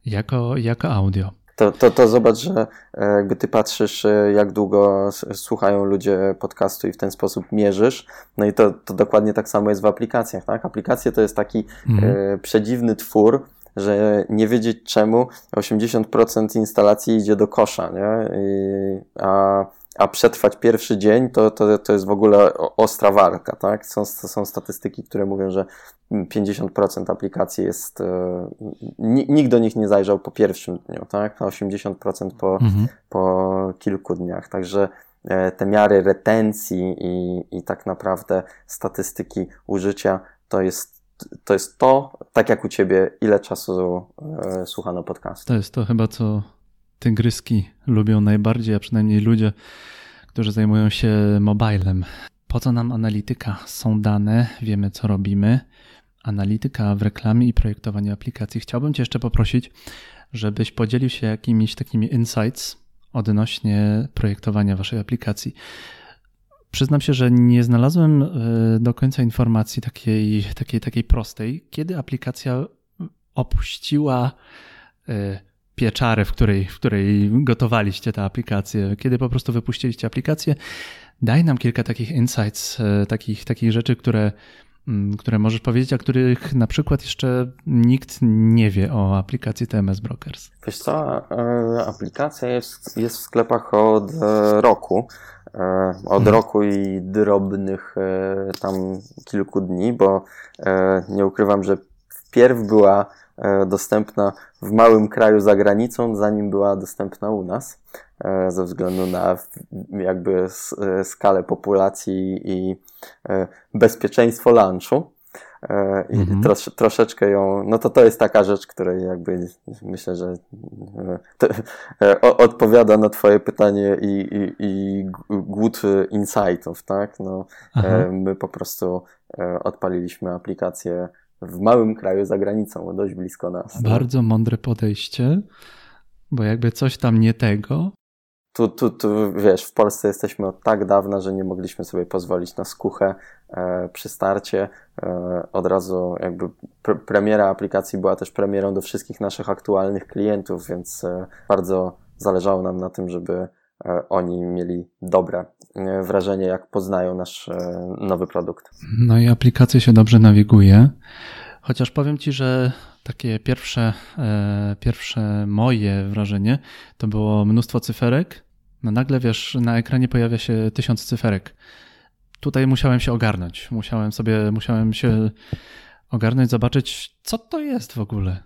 [SPEAKER 2] jako, jako audio.
[SPEAKER 3] To, to, to zobacz, że e, jakby ty patrzysz, e, jak długo słuchają ludzie podcastu i w ten sposób mierzysz. No i to, to dokładnie tak samo jest w aplikacjach, tak? Aplikacje to jest taki mhm. e, przedziwny twór, że nie wiedzieć czemu 80% instalacji idzie do kosza, nie? I, a a przetrwać pierwszy dzień to, to, to jest w ogóle ostra walka, tak? Są, są statystyki, które mówią, że 50% aplikacji jest, e, nikt do nich nie zajrzał po pierwszym dniu, tak? A 80% po, mhm. po kilku dniach. Także e, te miary retencji i, i tak naprawdę statystyki użycia to jest to jest to, tak jak u ciebie, ile czasu e, słuchano podcastu.
[SPEAKER 2] To jest to chyba, co tygryski lubią najbardziej, a przynajmniej ludzie, którzy zajmują się mobilem. Po co nam analityka? Są dane, wiemy co robimy. Analityka w reklamie i projektowaniu aplikacji. Chciałbym Cię jeszcze poprosić, żebyś podzielił się jakimiś takimi insights odnośnie projektowania Waszej aplikacji. Przyznam się, że nie znalazłem e, do końca informacji takiej, takiej, takiej prostej, kiedy aplikacja opuściła e, pieczary, w której, w której gotowaliście tę aplikację, kiedy po prostu wypuściliście aplikację. Daj nam kilka takich insights, e, takich, takich rzeczy, które, mm, które możesz powiedzieć, a których na przykład jeszcze nikt nie wie o aplikacji TMS Brokers.
[SPEAKER 3] Wiesz co, e, aplikacja jest, jest w sklepach od e, roku. Od hmm. roku i drobnych tam kilku dni, bo nie ukrywam, że wpierw była dostępna w małym kraju za granicą, zanim była dostępna u nas, e, ze względu na jakby e, skalę populacji i bezpieczeństwo lunchu. I mhm. trosz, troszeczkę ją, no to to jest taka rzecz, której jakby myślę, że to, odpowiada na Twoje pytanie i, i, i głód insightów, tak? No, my po prostu odpaliliśmy aplikację w małym kraju za granicą, dość blisko nas.
[SPEAKER 2] Bardzo mądre podejście, bo jakby coś tam nie tego.
[SPEAKER 3] Tu, tu, tu wiesz, w Polsce jesteśmy od tak dawna, że nie mogliśmy sobie pozwolić na skuchę e, przy starcie. E, od razu jakby pre premiera aplikacji była też premierą do wszystkich naszych aktualnych klientów, więc e, bardzo zależało nam na tym, żeby oni mieli dobre e, wrażenie, jak poznają nasz e, nowy produkt.
[SPEAKER 2] No i aplikację się dobrze nawiguje. Chociaż powiem Ci, że takie pierwsze, pierwsze moje wrażenie to było mnóstwo cyferek. No nagle wiesz, na ekranie pojawia się tysiąc cyferek. Tutaj musiałem się ogarnąć. Musiałem sobie, musiałem się ogarnąć, zobaczyć, co to jest w ogóle.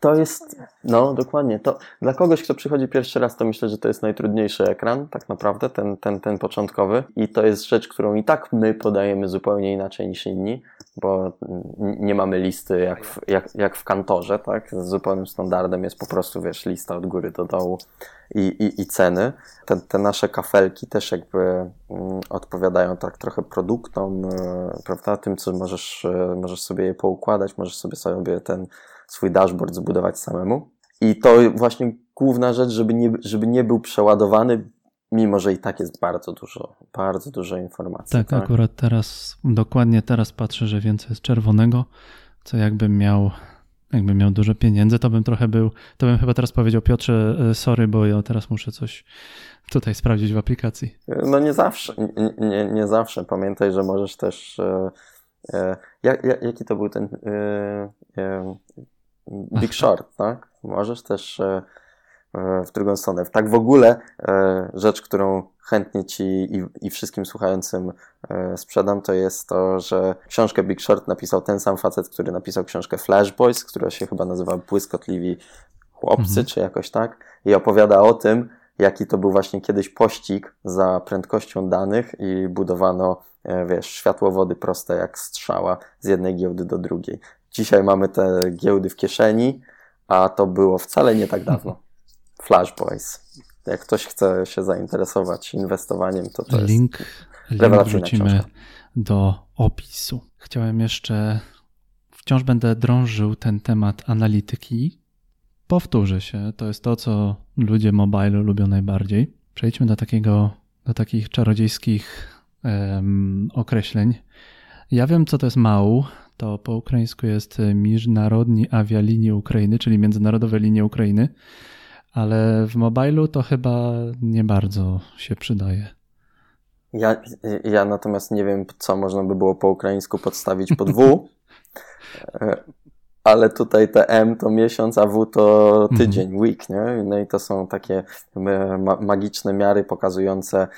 [SPEAKER 3] To jest, no dokładnie, to dla kogoś, kto przychodzi pierwszy raz, to myślę, że to jest najtrudniejszy ekran, tak naprawdę, ten, ten, ten początkowy. I to jest rzecz, którą i tak my podajemy zupełnie inaczej niż inni, bo nie mamy listy jak w, jak, jak w kantorze, tak, z zupełnym standardem jest po prostu, wiesz, lista od góry do dołu i, i, i ceny. Te, te nasze kafelki też jakby mm, odpowiadają tak trochę produktom, y, prawda, tym, co możesz, y, możesz sobie je poukładać, możesz sobie sobie ten swój dashboard zbudować samemu. I to właśnie główna rzecz, żeby nie, żeby nie był przeładowany, mimo że i tak jest bardzo dużo, bardzo dużo informacji.
[SPEAKER 2] Tak, tak, akurat teraz, dokładnie teraz patrzę, że więcej jest czerwonego, co jakbym miał, jakbym miał dużo pieniędzy, to bym trochę był, to bym chyba teraz powiedział Piotrze, e, sorry, bo ja teraz muszę coś tutaj sprawdzić w aplikacji.
[SPEAKER 3] No nie zawsze, nie, nie, nie zawsze. Pamiętaj, że możesz też, e, e, jak, jaki to był ten, e, e Big Short, tak? Możesz też e, e, w drugą stronę. Tak w ogóle e, rzecz, którą chętnie Ci i, i wszystkim słuchającym sprzedam, to jest to, że książkę Big Short napisał ten sam facet, który napisał książkę Flash Boys, która się chyba nazywa Błyskotliwi Chłopcy, mhm. czy jakoś tak, i opowiada o tym, jaki to był właśnie kiedyś pościg za prędkością danych i budowano, wiesz, światłowody proste jak strzała z jednej giełdy do drugiej. Dzisiaj mamy te giełdy w kieszeni, a to było wcale nie tak dawno. Flash Boys. Jak ktoś chce się zainteresować inwestowaniem, to to
[SPEAKER 2] link,
[SPEAKER 3] jest link wrzucimy
[SPEAKER 2] książka. do opisu. Chciałem jeszcze, wciąż będę drążył ten temat analityki. Powtórzę się, to jest to, co ludzie mobile lubią najbardziej. Przejdźmy do takiego, do takich czarodziejskich um, określeń. Ja wiem, co to jest MAU. To po ukraińsku jest Międzynarodni Awialinie Ukrainy, czyli Międzynarodowe Linie Ukrainy, ale w mobilu to chyba nie bardzo się przydaje.
[SPEAKER 3] Ja, ja natomiast nie wiem, co można by było po ukraińsku podstawić pod W, e, ale tutaj te M to miesiąc, a W to mhm. tydzień, week, nie? No i to są takie e, magiczne miary pokazujące,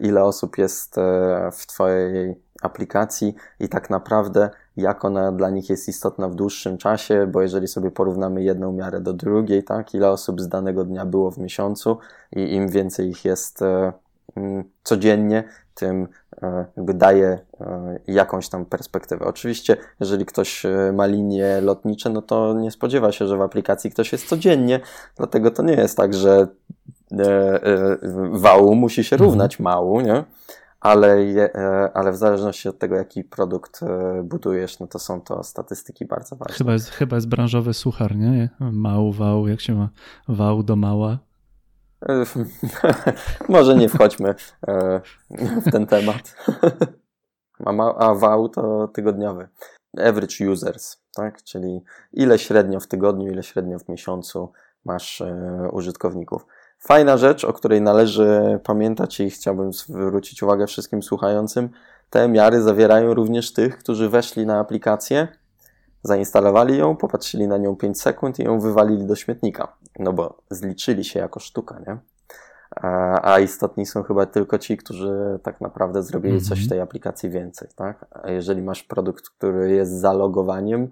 [SPEAKER 3] ile osób jest e, w Twojej aplikacji i tak naprawdę jak ona dla nich jest istotna w dłuższym czasie, bo jeżeli sobie porównamy jedną miarę do drugiej, tak, ile osób z danego dnia było w miesiącu i im więcej ich jest mm, codziennie, tym e, jakby daje e, jakąś tam perspektywę. Oczywiście, jeżeli ktoś e, ma linie lotnicze, no to nie spodziewa się, że w aplikacji ktoś jest codziennie, dlatego to nie jest tak, że wału musi się mhm. równać mału, nie? Ale, je, ale w zależności od tego, jaki produkt budujesz, no to są to statystyki bardzo ważne.
[SPEAKER 2] Chyba jest, chyba jest branżowy suchar, nie? Mał, wał, jak się ma wał do mała.
[SPEAKER 3] Może nie wchodźmy e, w ten temat. A wał to tygodniowy. Average users, tak? Czyli ile średnio w tygodniu, ile średnio w miesiącu masz e, użytkowników. Fajna rzecz, o której należy pamiętać i chciałbym zwrócić uwagę wszystkim słuchającym. Te miary zawierają również tych, którzy weszli na aplikację zainstalowali ją, popatrzyli na nią 5 sekund i ją wywalili do śmietnika. No bo zliczyli się jako sztuka, nie? A istotni są chyba tylko ci, którzy tak naprawdę zrobili mm -hmm. coś w mhm. tej aplikacji więcej, tak? A jeżeli masz produkt, który jest zalogowaniem,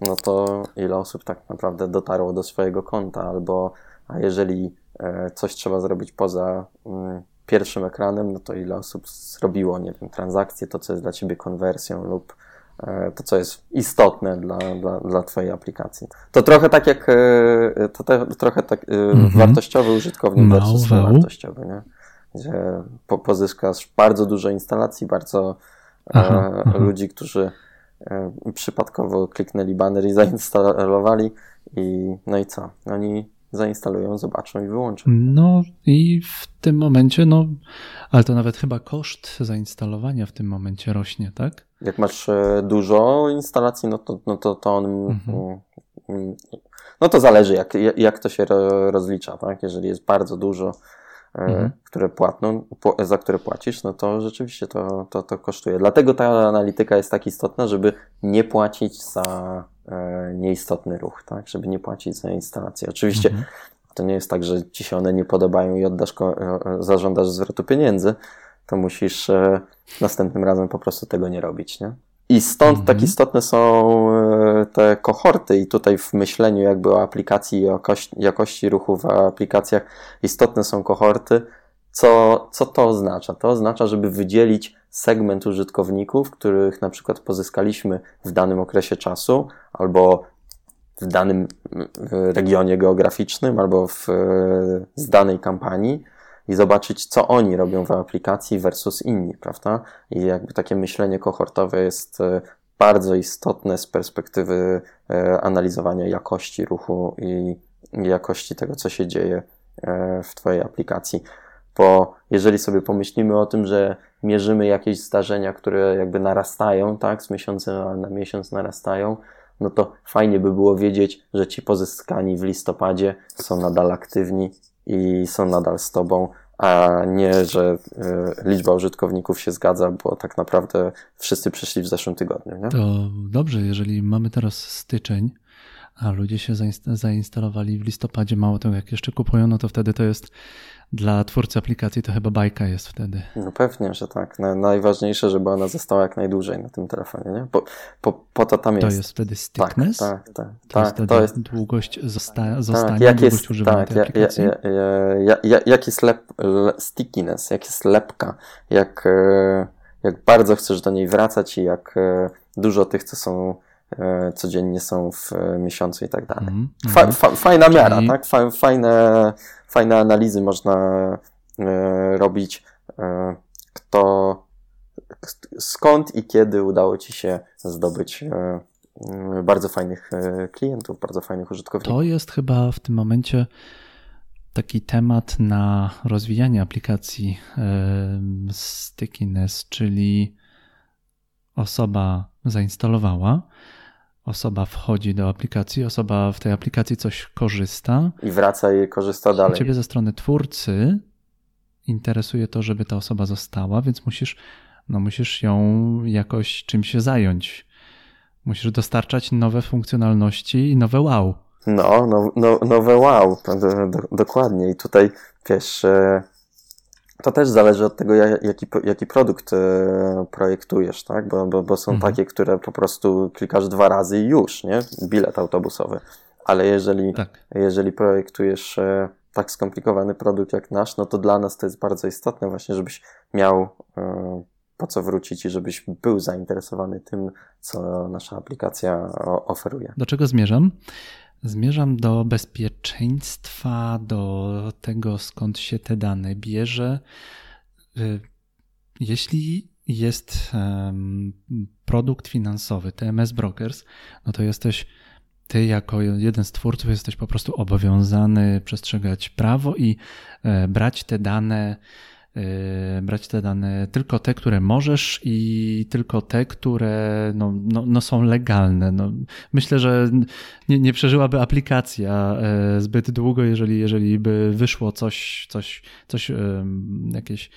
[SPEAKER 3] no to ile osób tak naprawdę dotarło do swojego konta, albo a jeżeli e, coś trzeba zrobić poza mm, pierwszym ekranem, no to ile osób zrobiło, nie wiem, transakcję, to co jest dla ciebie konwersją lub E, to, co jest istotne dla, dla, dla Twojej aplikacji. To trochę tak jak, e, to te, trochę tak mm-hmm. wartościowy użytkownik no, versus wartościowy, nie? Gdzie po, pozyskasz bardzo dużo instalacji, bardzo aha, e, aha. ludzi, którzy e, przypadkowo kliknęli banner i zainstalowali i no i co? Oni zainstalują, zobaczą i wyłączą.
[SPEAKER 2] No i w tym momencie, no, ale to nawet chyba koszt zainstalowania w tym momencie rośnie, tak?
[SPEAKER 3] Jak masz e, dużo instalacji, no to, no to, to on. Mhm. Mm, mm, no to zależy, jak, jak to się rozlicza, tak? Jeżeli jest bardzo dużo, mhm. które płatną, za które płacisz, no to rzeczywiście to, to, to kosztuje. Dlatego ta analityka jest tak istotna, żeby nie płacić za e, nieistotny ruch, tak? Żeby nie płacić za instalację. Oczywiście mhm. to nie jest tak, że ci się one nie podobają i oddasz, zażądasz zwrotu pieniędzy, to musisz e, następnym razem po prostu tego nie robić, nie? I stąd mhm. tak istotne są e, te kohorty i tutaj w myśleniu jakby o aplikacji i jakości, jakości ruchu w aplikacjach istotne są kohorty. Co, co to oznacza? To oznacza, żeby wydzielić segment użytkowników, których na przykład pozyskaliśmy w danym okresie czasu albo w danym regionie geograficznym albo w, z danej kampanii i zobaczyć, co oni robią w aplikacji versus inni, prawda? I jakby takie myślenie kohortowe jest e, bardzo istotne z perspektywy e, analizowania jakości ruchu i jakości tego, co się dzieje e, w Twojej aplikacji. Bo jeżeli sobie pomyślimy o tym, że mierzymy jakieś zdarzenia, które jakby narastają, tak, z miesiąca na miesiąc narastają, no to fajnie by było wiedzieć, że ci pozyskani w listopadzie są nadal aktywni i są nadal z Tobą, a nie, że y, liczba użytkowników się zgadza, bo tak naprawdę wszyscy przyszli w zeszłym tygodniu. Nie?
[SPEAKER 2] To dobrze, jeżeli mamy teraz styczeń, a ludzie się zainstalowali w listopadzie, mało tego, jak jeszcze kupują, no to wtedy to jest dla twórcy aplikacji to chyba bajka jest wtedy.
[SPEAKER 3] No pewnie, że tak. najważniejsze, żeby ona została jak najdłużej na tym telefonie, nie? Po, po, po to tam jest.
[SPEAKER 2] To jest wtedy stickness?
[SPEAKER 3] Tak, tak. tak,
[SPEAKER 2] to, tak, jest to jest długość zosta zostania, tak, jak długość jest, używania tak, tej aplikacji? Ja,
[SPEAKER 3] ja, ja, jak jest lep, stickiness, jak jest lepka, jak, e, jak bardzo chcesz do niej wracać i jak e, dużo tych, co są codziennie są w miesiącu i tak dalej. Mm, fa, fa, fajna Czyli... miara, tak? Fa, fajne fajne analizy można e, robić, e, kto, skąd i kiedy udało Ci się zdobyć e, bardzo fajnych klientów, bardzo fajnych użytkowników?
[SPEAKER 2] To jest chyba w tym momencie taki temat na rozwijanie aplikacji Stickiness, czyli osoba zainstalowała, osoba wchodzi do aplikacji, osoba w tej aplikacji coś korzysta.
[SPEAKER 3] I wraca i korzysta dalej.
[SPEAKER 2] Ciebie ze strony twórcy interesuje to, żeby ta osoba została, więc musisz, no musisz ją jakoś czymś się zająć. Musisz dostarczać nowe funkcjonalności i nowe wow.
[SPEAKER 3] No, no, no nowe wow, do, do, dokładnie. I tutaj wiesz, e, to też zależy od tego, jaki, jaki produkt e, projektujesz, tak? Bo, bo, bo są mhm. takie, które po prostu klikasz dwa razy i już, nie? Bilet autobusowy. Ale jeżeli, tak. jeżeli projektujesz e, tak skomplikowany produkt jak nasz, no to dla nas to jest bardzo istotne właśnie, żebyś miał e, po co wrócić i żebyś był zainteresowany tym, co nasza aplikacja oferuje.
[SPEAKER 2] Do czego zmierzam? Zmierzam do bezpieczeństwa, do tego, skąd się te dane bierze. Y, jeśli jest produkt finansowy, TMS Brokers, no to jesteś ty jako jeden z twórców jesteś po prostu obowiązany przestrzegać prawo i e, brać te dane brać te dane, tylko te, które możesz i tylko te, które no, no, no są legalne. No, myślę, że nie, nie przeżyłaby aplikacja e, zbyt długo, jeżeli, jeżeli by wyszło coś, coś, coś jakieś,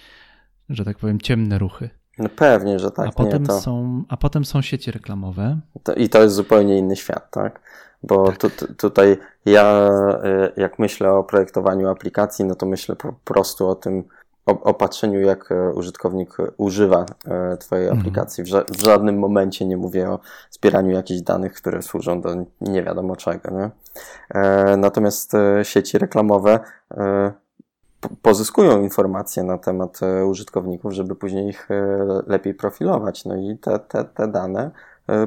[SPEAKER 2] że tak powiem, ciemne ruchy.
[SPEAKER 3] No pewnie, że tak.
[SPEAKER 2] A potem, to... są, a potem są sieci reklamowe.
[SPEAKER 3] To, I to jest zupełnie inny świat, tak? Bo tak. Tu, tutaj ja, e, jak myślę o projektowaniu aplikacji, no to myślę po prostu o tym, opatrzeniu, jak e, użytkownik używa e, Twojej mhm. aplikacji. W, ża w, żadnym momencie nie mówię o zbieraniu jakichś danych, które służą do nie wiadomo czego. Nie? E, natomiast sieci reklamowe pozyskują informacje na temat użytkowników, żeby później ich lepiej profilować. No i te, te, te dane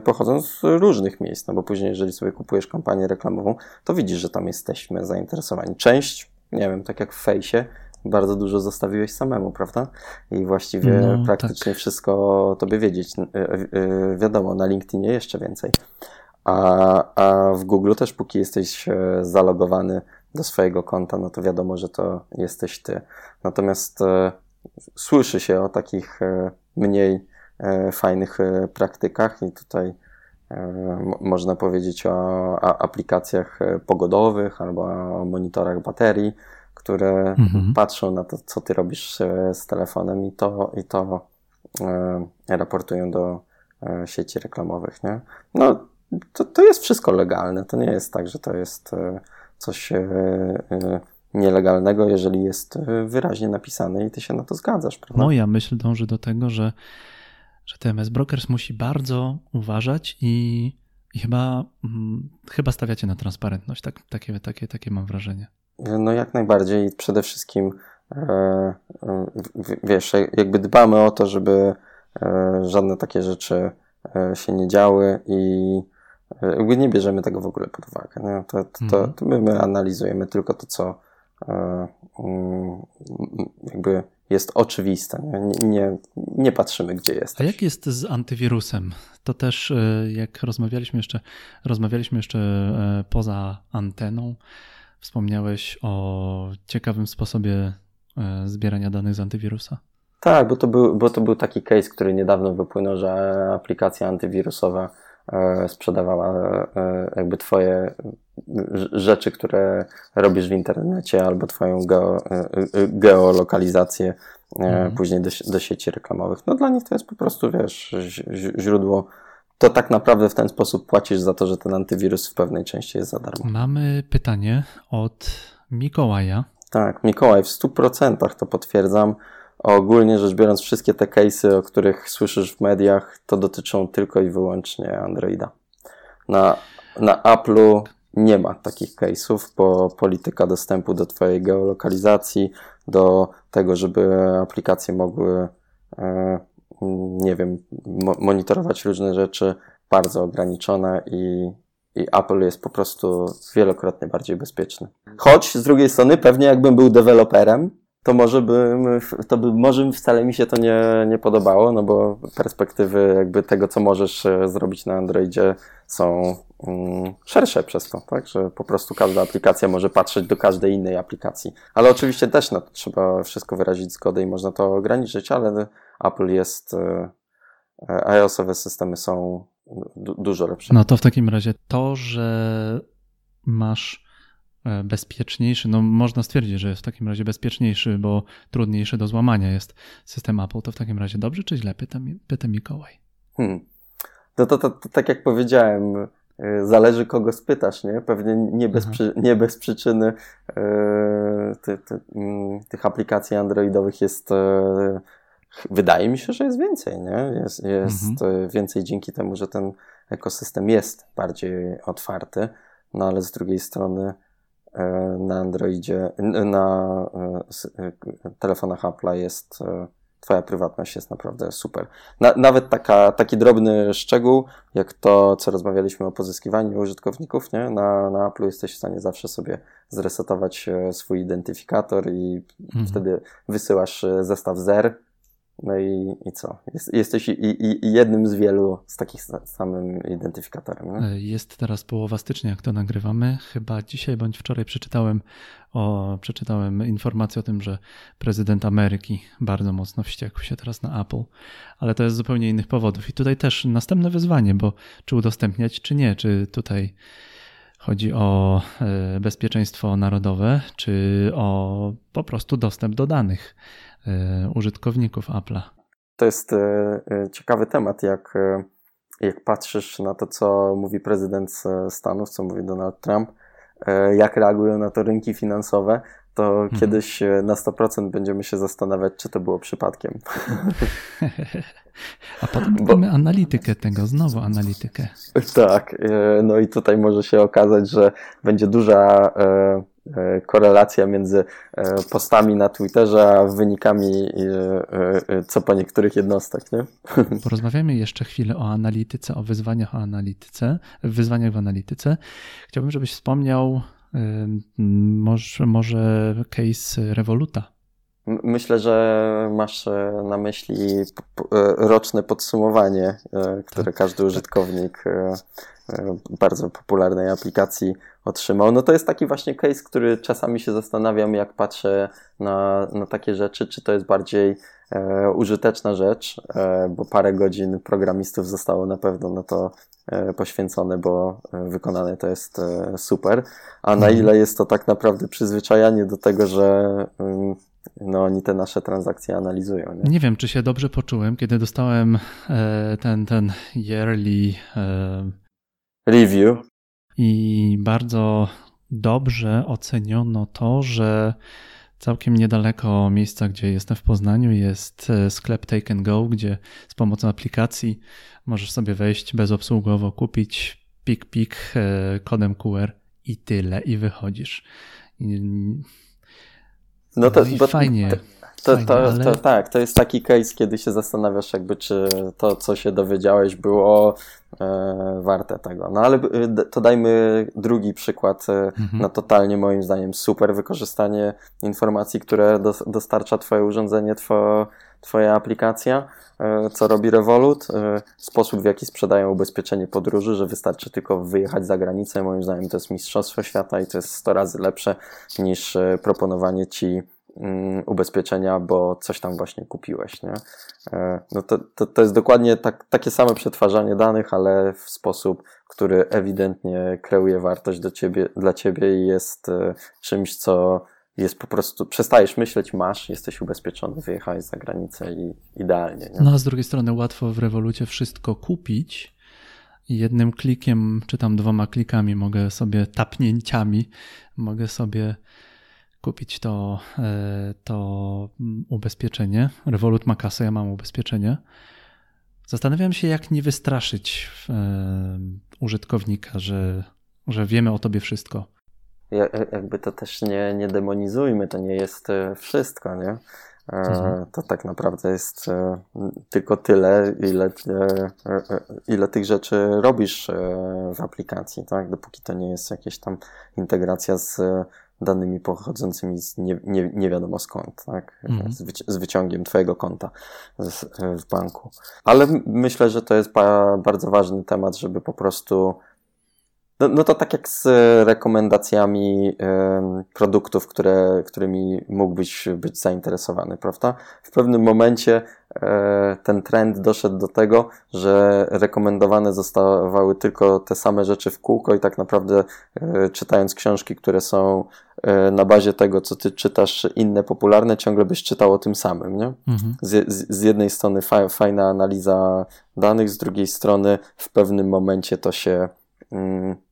[SPEAKER 3] pochodzą z różnych miejsc, no bo później, jeżeli sobie kupujesz kampanię reklamową, to widzisz, że tam jesteśmy zainteresowani. Część, nie wiem, tak jak w fejsie, bardzo dużo zostawiłeś samemu, prawda? I właściwie no, praktycznie tak. wszystko tobie wiedzieć. E, e, wiadomo, na LinkedInie jeszcze więcej. A, a w Google też, póki jesteś e, zalogowany do swojego konta, no to wiadomo, że to jesteś ty. Natomiast słyszy się o takich mniej fajnych praktykach i tutaj można powiedzieć o aplikacjach pogodowych albo o monitorach baterii, które mhm. patrzą na to, co ty robisz e, z telefonem i to, i to e, raportują do e, sieci reklamowych, nie? No, to, to jest wszystko legalne. To nie jest tak, że to jest coś nielegalnego, jeżeli jest wyraźnie napisane i ty się na to zgadzasz, prawda?
[SPEAKER 2] Moja myśl dąży do tego, że, że TMS Brokers musi bardzo uważać i, i chyba, hmm, chyba stawiacie na transparentność. Tak, takie, takie, takie mam wrażenie.
[SPEAKER 3] No jak najbardziej. Przede wszystkim e, e, wiesz, jakby dbamy o to, żeby e, żadne takie rzeczy się nie działy i jakby nie bierzemy tego w ogóle pod uwagę. Nie? To, to, mhm. to my, my analizujemy tylko to, co mm, jakby jest oczywiste. Nie, nie, nie patrzymy, gdzie jest.
[SPEAKER 2] A jak jest z antywirusem? To też jak rozmawialiśmy jeszcze, rozmawialiśmy jeszcze poza anteną, Wspomniałeś o ciekawym sposobie e, zbierania danych z antywirusa.
[SPEAKER 3] Tak, bo to był, bo to był taki case, który niedawno wypłynął, że aplikacja antywirusowa e, sprzedawała e, jakby twoje rzeczy, które robisz w internecie albo twoją geo, geolokalizację mhm. później do, do sieci reklamowych. No dla nich to jest po prostu, wiesz, źródło to tak naprawdę w ten sposób płacisz za to, że ten antywirus w pewnej części jest za darmo.
[SPEAKER 2] Mamy pytanie od Mikołaja.
[SPEAKER 3] Tak, Mikołaj, w 100% to potwierdzam. Ogólnie rzecz biorąc, wszystkie te case'y, o których słyszysz w mediach, to dotyczą tylko i wyłącznie Androida. Na, na Apple'u nie ma takich case'ów, bo polityka dostępu do Twojej geolokalizacji, do tego, żeby aplikacje mogły e, nie wiem, mo monitorować różne rzeczy, bardzo ograniczone i, i Apple jest po prostu wielokrotnie bardziej bezpieczny. Choć z drugiej strony, pewnie jakbym był deweloperem, to może bym, to by, może wcale mi się to nie, nie podobało, no bo perspektywy jakby tego, co możesz e, zrobić na Androidzie są mm, szersze przez to, tak, że po prostu każda aplikacja może patrzeć do każdej innej aplikacji. Ale oczywiście też no, trzeba wszystko wyrazić zgodę i można to ograniczyć, ale Apple jest, e, e, iOS-owe systemy są du dużo lepsze.
[SPEAKER 2] No to w takim razie to, że masz bezpieczniejszy, no można stwierdzić, że jest w takim razie bezpieczniejszy, bo trudniejszy do złamania jest system Apple, to w takim razie dobrze czy źle? Pyta, pyta Mikołaj. Hmm.
[SPEAKER 3] No to, to, to, tak jak powiedziałem, e, zależy kogo spytasz, nie? Pewnie nie bez, przy, nie bez przyczyny yy, ty, ty, yy, tych aplikacji androidowych jest yy, wydaje mi się, że jest więcej, nie? Jest, jest mhm. więcej dzięki temu, że ten ekosystem jest bardziej otwarty, no ale z drugiej strony E, na Androidzie, na e, e, telefonach Apple'a jest Twoja prywatność jest naprawdę super. Na, nawet taka, taki drobny szczegół, jak to, co rozmawialiśmy o pozyskiwaniu użytkowników, nie? Na, na Apple jesteś w stanie zawsze sobie zresetować swój identyfikator i mhm. wtedy wysyłasz zestaw zer no i, i co? Jest, jesteś i, i, i, jednym z wielu z takich samym identyfikatorem. Nie?
[SPEAKER 2] E, jest teraz połowa stycznia, jak to nagrywamy. Chyba dzisiaj bądź wczoraj przeczytałem, o, przeczytałem informację o tym, że prezydent Ameryki bardzo mocno wściekł się teraz na Apple, ale to jest z zupełnie innych powodów. I tutaj też następne wyzwanie, bo czy udostępniać, czy nie, czy tutaj chodzi o e, bezpieczeństwo narodowe, czy o po prostu dostęp do danych. E, użytkowników Apple'a.
[SPEAKER 3] To jest e, e, ciekawy temat, jak, jak patrzysz na to, co mówi prezydent Stanów, co mówi Donald Trump, jak reagują na to rynki finansowe, to mhm. kiedyś na 100% będziemy się zastanawiać, czy to było przypadkiem.
[SPEAKER 2] A potem Bo... mamy analitykę tego, znowu analitykę.
[SPEAKER 3] Tak, no i tutaj może się okazać, że będzie duża korelacja między e, postami na Twitterze, a wynikami e, co po niektórych jednostek. Nie?
[SPEAKER 2] Porozmawiamy jeszcze chwilę o analityce, o wyzwaniach o analityce, wyzwaniach w analityce. Chciałbym, żebyś wspomniał może, może case Revoluta.
[SPEAKER 3] Myślę, że masz na myśli roczne podsumowanie, które tak. każdy użytkownik bardzo popularnej aplikacji otrzymał. No to jest taki właśnie case, który czasami się zastanawiam, jak patrzę na, na takie rzeczy, czy to jest bardziej e, użyteczna rzecz, e, bo parę godzin programistów zostało na pewno na to e, poświęcone, bo e, wykonane to jest e, super, a na mhm. ile jest to tak naprawdę przyzwyczajanie do tego, że no, oni te nasze transakcje analizują.
[SPEAKER 2] Nie? nie wiem, czy się dobrze poczułem, kiedy dostałem e, ten, ten yearly
[SPEAKER 3] review
[SPEAKER 2] i bardzo dobrze oceniono to, że całkiem niedaleko miejsca, gdzie jestem w Poznaniu, jest e, sklep Take and Go, gdzie z pomocą aplikacji możesz sobie wejść bezobsługowo, kupić pik pik e, kodem QR i tyle, i wychodzisz.
[SPEAKER 3] No to no bo, fajnie. To, fajnie, to, ale... to, tak, to jest taki case, kiedy się zastanawiasz, jakby czy to, co się dowiedziałeś, było e, warte tego. No ale e, to dajmy drugi przykład e, mhm. na totalnie moim zdaniem super wykorzystanie informacji, które do, dostarcza Twoje urządzenie, two, Twoja aplikacja, e, co robi Revolut, e, sposób w jaki sprzedają ubezpieczenie podróży, że wystarczy tylko wyjechać za granicę. Moim zdaniem to jest mistrzostwo świata i to jest 100 razy lepsze niż e, proponowanie Ci Mm, ubezpieczenia, bo coś tam właśnie kupiłeś, nie? No to, to, to jest dokładnie tak, takie same przetwarzanie danych, ale w sposób, który ewidentnie kreuje wartość do ciebie, dla ciebie i jest czymś, co jest po prostu, przestajesz myśleć, masz, jesteś ubezpieczony, wyjechałeś za granicę i idealnie. Nie?
[SPEAKER 2] No a z drugiej strony łatwo w rewolucie wszystko kupić, jednym klikiem, czy tam dwoma klikami mogę sobie tapnięciami, mogę sobie kupić to, e, to ubezpieczenie. Revolut ma kasę, ja mam ubezpieczenie. Zastanawiam się, jak nie wystraszyć e, użytkownika, że, że wiemy o tobie wszystko.
[SPEAKER 3] Ja, jakby to też nie, nie demonizujmy, to nie jest e, wszystko, nie? Mhm. To tak naprawdę jest tylko tyle, ile, ile tych rzeczy robisz w aplikacji, tak? Dopóki to nie jest jakaś tam integracja z danymi pochodzącymi z nie, nie, nie wiadomo skąd, tak? Mhm. Z, wyci z, wyciągiem twojego konta z, w banku. Ale myślę, że to jest ba bardzo ważny temat, żeby po prostu no, no to tak jak z rekomendacjami y, produktów, które, którymi mógłbyś być zainteresowany, prawda? W pewnym momencie y, ten trend doszedł do tego, że rekomendowane zostawały tylko te same rzeczy w kółko i tak naprawdę y, czytając książki, które są na bazie tego, co ty czytasz, inne popularne, ciągle byś czytał o tym samym, nie? Mhm. Z, z, z, jednej strony fa fajna analiza danych, z drugiej strony w pewnym momencie to się mm, E,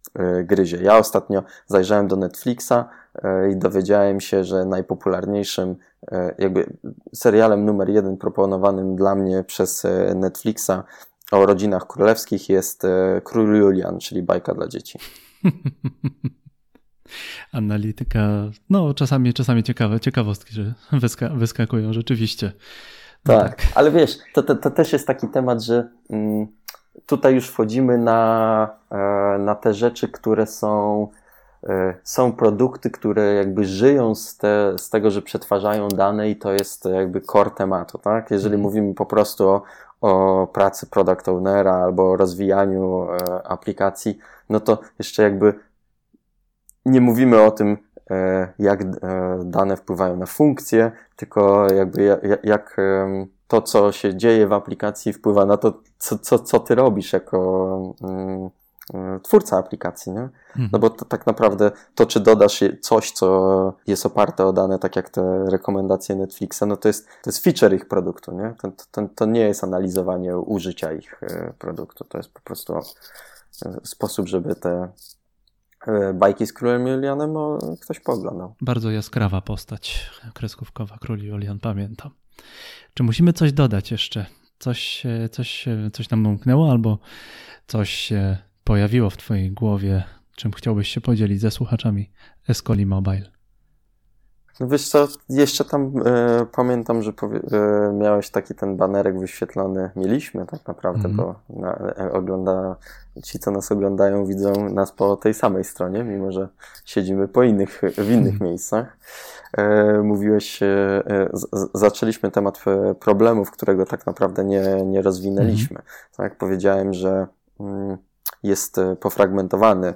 [SPEAKER 3] gryzie. Ja ostatnio zajrzałem do Netflixa e, i dowiedziałem się, że najpopularniejszym e, jakby serialem numer jeden proponowanym dla mnie przez Netflixa o rodzinach królewskich jest Król Julian, czyli bajka dla dzieci.
[SPEAKER 2] Analityka, no czasami, czasami ciekawe, ciekawostki, że wyska wyskakują rzeczywiście.
[SPEAKER 3] No tak, tak, ale wiesz, to, to, to, też jest taki temat, że mm, tutaj już wchodzimy na, e, na te rzeczy, które są, e, są produkty, które jakby żyją z, te, z tego, że przetwarzają dane i to jest jakby core tematu, tak? Jeżeli mhm. mówimy po prostu o, o pracy product ownera albo o rozwijaniu e, aplikacji, no to jeszcze jakby nie mówimy o tym, jak dane wpływają na funkcje, tylko jakby jak, jak to, co się dzieje w aplikacji, wpływa na to, co, co, co ty robisz jako mm, mm, twórca aplikacji, nie? Mhm. No bo to, tak naprawdę to, czy dodasz coś, co jest oparte o dane, tak jak te rekomendacje Netflixa, no to jest, to jest feature ich produktu, nie? To, to, to nie jest analizowanie użycia ich e, produktu, to jest po prostu e, sposób, żeby te bajki z królem Julianem ktoś pooglądał.
[SPEAKER 2] Bardzo jaskrawa postać kreskówkowa, król Julian, pamiętam. Czy musimy coś dodać jeszcze? Coś, coś, coś nam umknęło albo coś się pojawiło w Twojej głowie, czym chciałbyś się podzielić ze słuchaczami Escoli Mobile?
[SPEAKER 3] No wiesz co, jeszcze tam e, pamiętam, że powie, e, miałeś taki ten banerek wyświetlony, mieliśmy tak naprawdę, mm bo na, e, ogląda, ci co nas oglądają widzą nas po tej samej stronie, mimo że siedzimy po innych, w innych mm. miejscach. E, mówiłeś, e, e, z, zaczęliśmy temat problemów, którego tak naprawdę nie, nie rozwinęliśmy. Mm. Tak, powiedziałem, że mm, jest pofragmentowany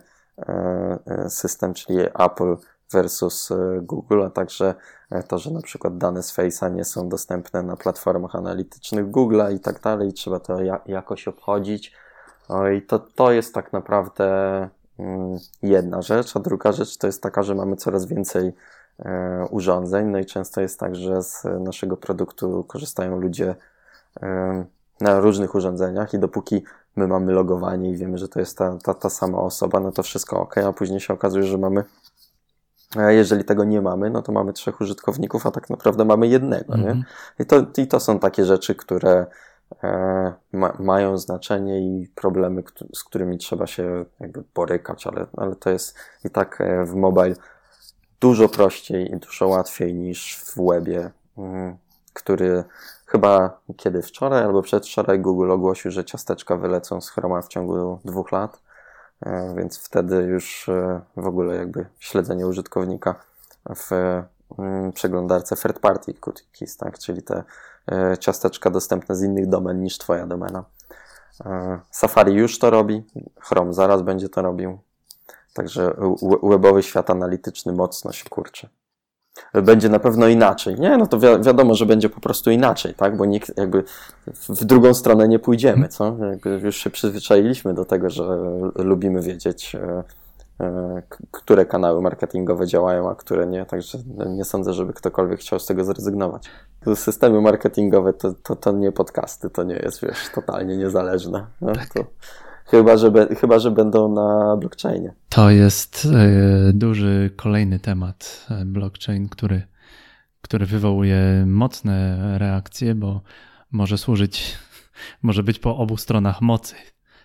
[SPEAKER 3] system, czyli Apple versus e, Google, a także e, to, że na przykład dane z Face'a nie są dostępne na platformach analitycznych Google'a i tak dalej, trzeba to jakoś obchodzić. No i to, to jest tak naprawdę mm, jedna rzecz, a druga rzecz to jest taka, że mamy coraz więcej e, urządzeń, no i często jest tak, że z naszego produktu korzystają ludzie na różnych urządzeniach i dopóki my mamy logowanie i wiemy, że to jest ta, ta, ta sama osoba, no to wszystko ok, a później się okazuje, że mamy jeżeli tego nie mamy, no to mamy trzech użytkowników, a tak naprawdę mamy jednego, mm -hmm. nie? Mhm. I to, I to są takie rzeczy, które e, ma, mają znaczenie i problemy, z którymi trzeba się jakby borykać, ale, ale to jest i tak e, w mobile dużo prościej i dużo łatwiej niż w webie, mm, który chyba kiedy wczoraj albo przedwczoraj Google ogłosił, że ciasteczka wylecą z Chroma w ciągu dwóch lat. E, więc wtedy już e, w ogóle jakby śledzenie użytkownika w mm, przeglądarce third party cookies, tak? czyli te e, ciasteczka dostępne z innych domen niż Twoja domena. Safari już to robi, Chrome zaraz będzie to robił. Także webowy świat analityczny mocno się kurczy będzie na pewno inaczej. Nie, no to wi wiadomo, że będzie po prostu inaczej, tak? Bo nikt jakby w drugą stronę nie pójdziemy, co? Jakby już się przyzwyczailiśmy do tego, że lubimy wiedzieć, e, e, które kanały marketingowe działają, a które nie, także nie sądzę, żeby ktokolwiek chciał z tego zrezygnować. Systemy marketingowe to, to, to nie podcasty, to nie jest, wiesz, totalnie niezależne. No, to Chyba że, be, chyba, że będą na blockchainie.
[SPEAKER 2] To jest e, duży kolejny temat e, blockchain, który, który wywołuje mocne reakcje, bo może służyć, może być po obu stronach mocy.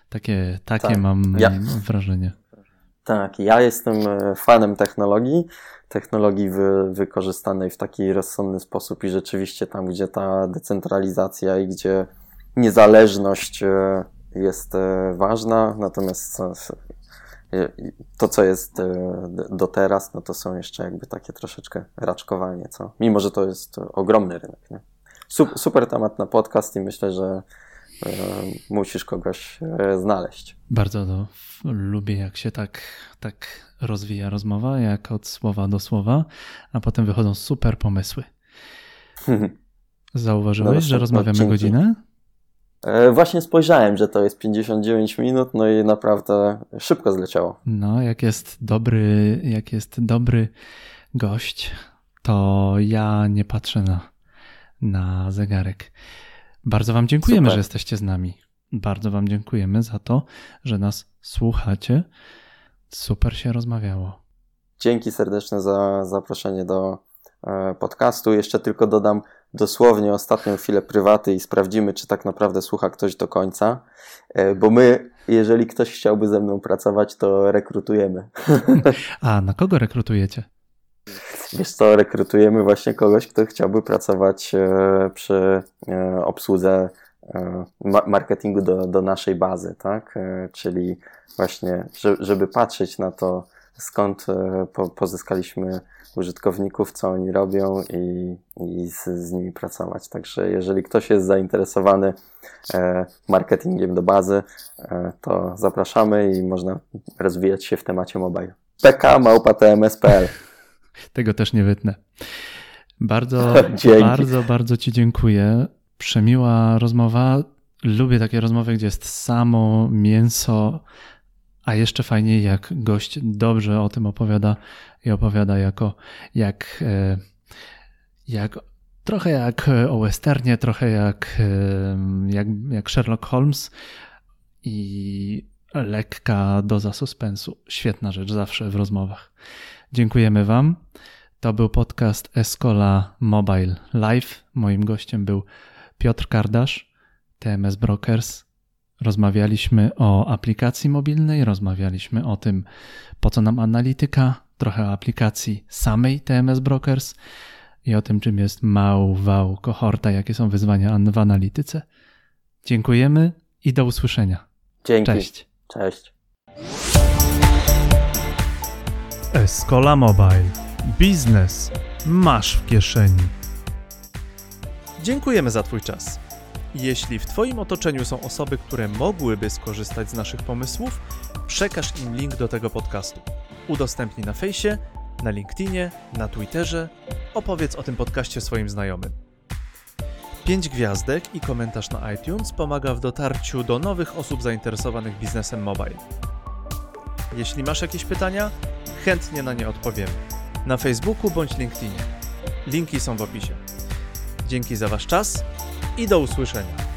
[SPEAKER 2] Takie, takie tak. mam ja. wrażenie.
[SPEAKER 3] Tak, ja jestem e, fanem technologii, technologii wy, wykorzystanej w taki rozsądny sposób i rzeczywiście tam, gdzie ta decentralizacja i gdzie niezależność jest e, ważna, natomiast to, co jest do teraz, no to są jeszcze jakby takie troszeczkę raczkowanie, co? Mimo, że to jest ogromny rynek, nie? Super temat na podcast i myślę, że musisz kogoś znaleźć.
[SPEAKER 2] Bardzo to lubię, jak się tak, tak rozwija rozmowa, jak od słowa do słowa, a potem wychodzą super pomysły. Zauważyłeś, no, że rozmawiamy odcinki. godzinę?
[SPEAKER 3] E, właśnie spojrzałem, że to jest 59 minut, no i naprawdę szybko zleciało.
[SPEAKER 2] No, jak jest dobry, jak jest dobry gość, to ja nie patrzę na, na zegarek. Bardzo Wam dziękujemy, Super. że jesteście z nami. Bardzo Wam dziękujemy za to, że nas słuchacie. Super się rozmawiało.
[SPEAKER 3] Dzięki serdeczne za zaproszenie do e, podcastu. Jeszcze tylko dodam dosłownie ostatnią chwilę prywaty i sprawdzimy, czy tak naprawdę słucha ktoś do końca. E, bo my, jeżeli ktoś chciałby ze mną pracować, to rekrutujemy.
[SPEAKER 2] A na kogo rekrutujecie?
[SPEAKER 3] Wiesz co, rekrutujemy właśnie kogoś, kto chciałby pracować e, przy obsłudze marketingu do, do naszej bazy, tak? Czyli właśnie, żeby patrzeć na to, skąd e, pozyskaliśmy użytkowników, co oni robią i, i z, z, nimi pracować. Także jeżeli ktoś jest zainteresowany e, marketingiem do bazy, e, to zapraszamy i można rozwijać się w temacie mobile. PK małpa.tms.pl
[SPEAKER 2] Tego też nie wytnę. Bardzo, bardzo, bardzo Ci dziękuję. Przemiła rozmowa. Lubię takie rozmowy, gdzie jest samo mięso a jeszcze fajniej, jak gość dobrze o tym opowiada i opowiada jako jak, e, jak trochę jak o westernie, trochę jak, e, jak, jak Sherlock Holmes i lekka doza suspensu. Świetna rzecz zawsze w rozmowach. Dziękujemy Wam. To był podcast Escola Mobile Live. Moim gościem był Piotr Kardasz, TMS Brokers. Rozmawialiśmy o aplikacji mobilnej, rozmawialiśmy o tym, po co nam analityka, trochę o aplikacji samej TMS Brokers i o tym, czym jest mał, wał, kohorta, jakie są wyzwania w analityce. Dziękujemy i do usłyszenia.
[SPEAKER 3] Dzięki.
[SPEAKER 2] Cześć.
[SPEAKER 3] Cześć.
[SPEAKER 2] Escola Mobile. Biznes masz w kieszeni.
[SPEAKER 1] Dziękujemy za Twój czas. Jeśli w Twoim otoczeniu są osoby, które mogłyby skorzystać z naszych pomysłów, przekaż im link do tego podcastu. Udostępnij na fejsie, na LinkedInie, na Twitterze, opowiedz o tym podcaście swoim znajomym. Pięć gwiazdek i komentarz na iTunes pomaga w dotarciu do nowych osób zainteresowanych biznesem mobile. Jeśli masz jakieś pytania, chętnie na nie odpowiemy. Na Facebooku bądź LinkedInie. Linki są w opisie. Dzięki za Wasz czas i do usłyszenia.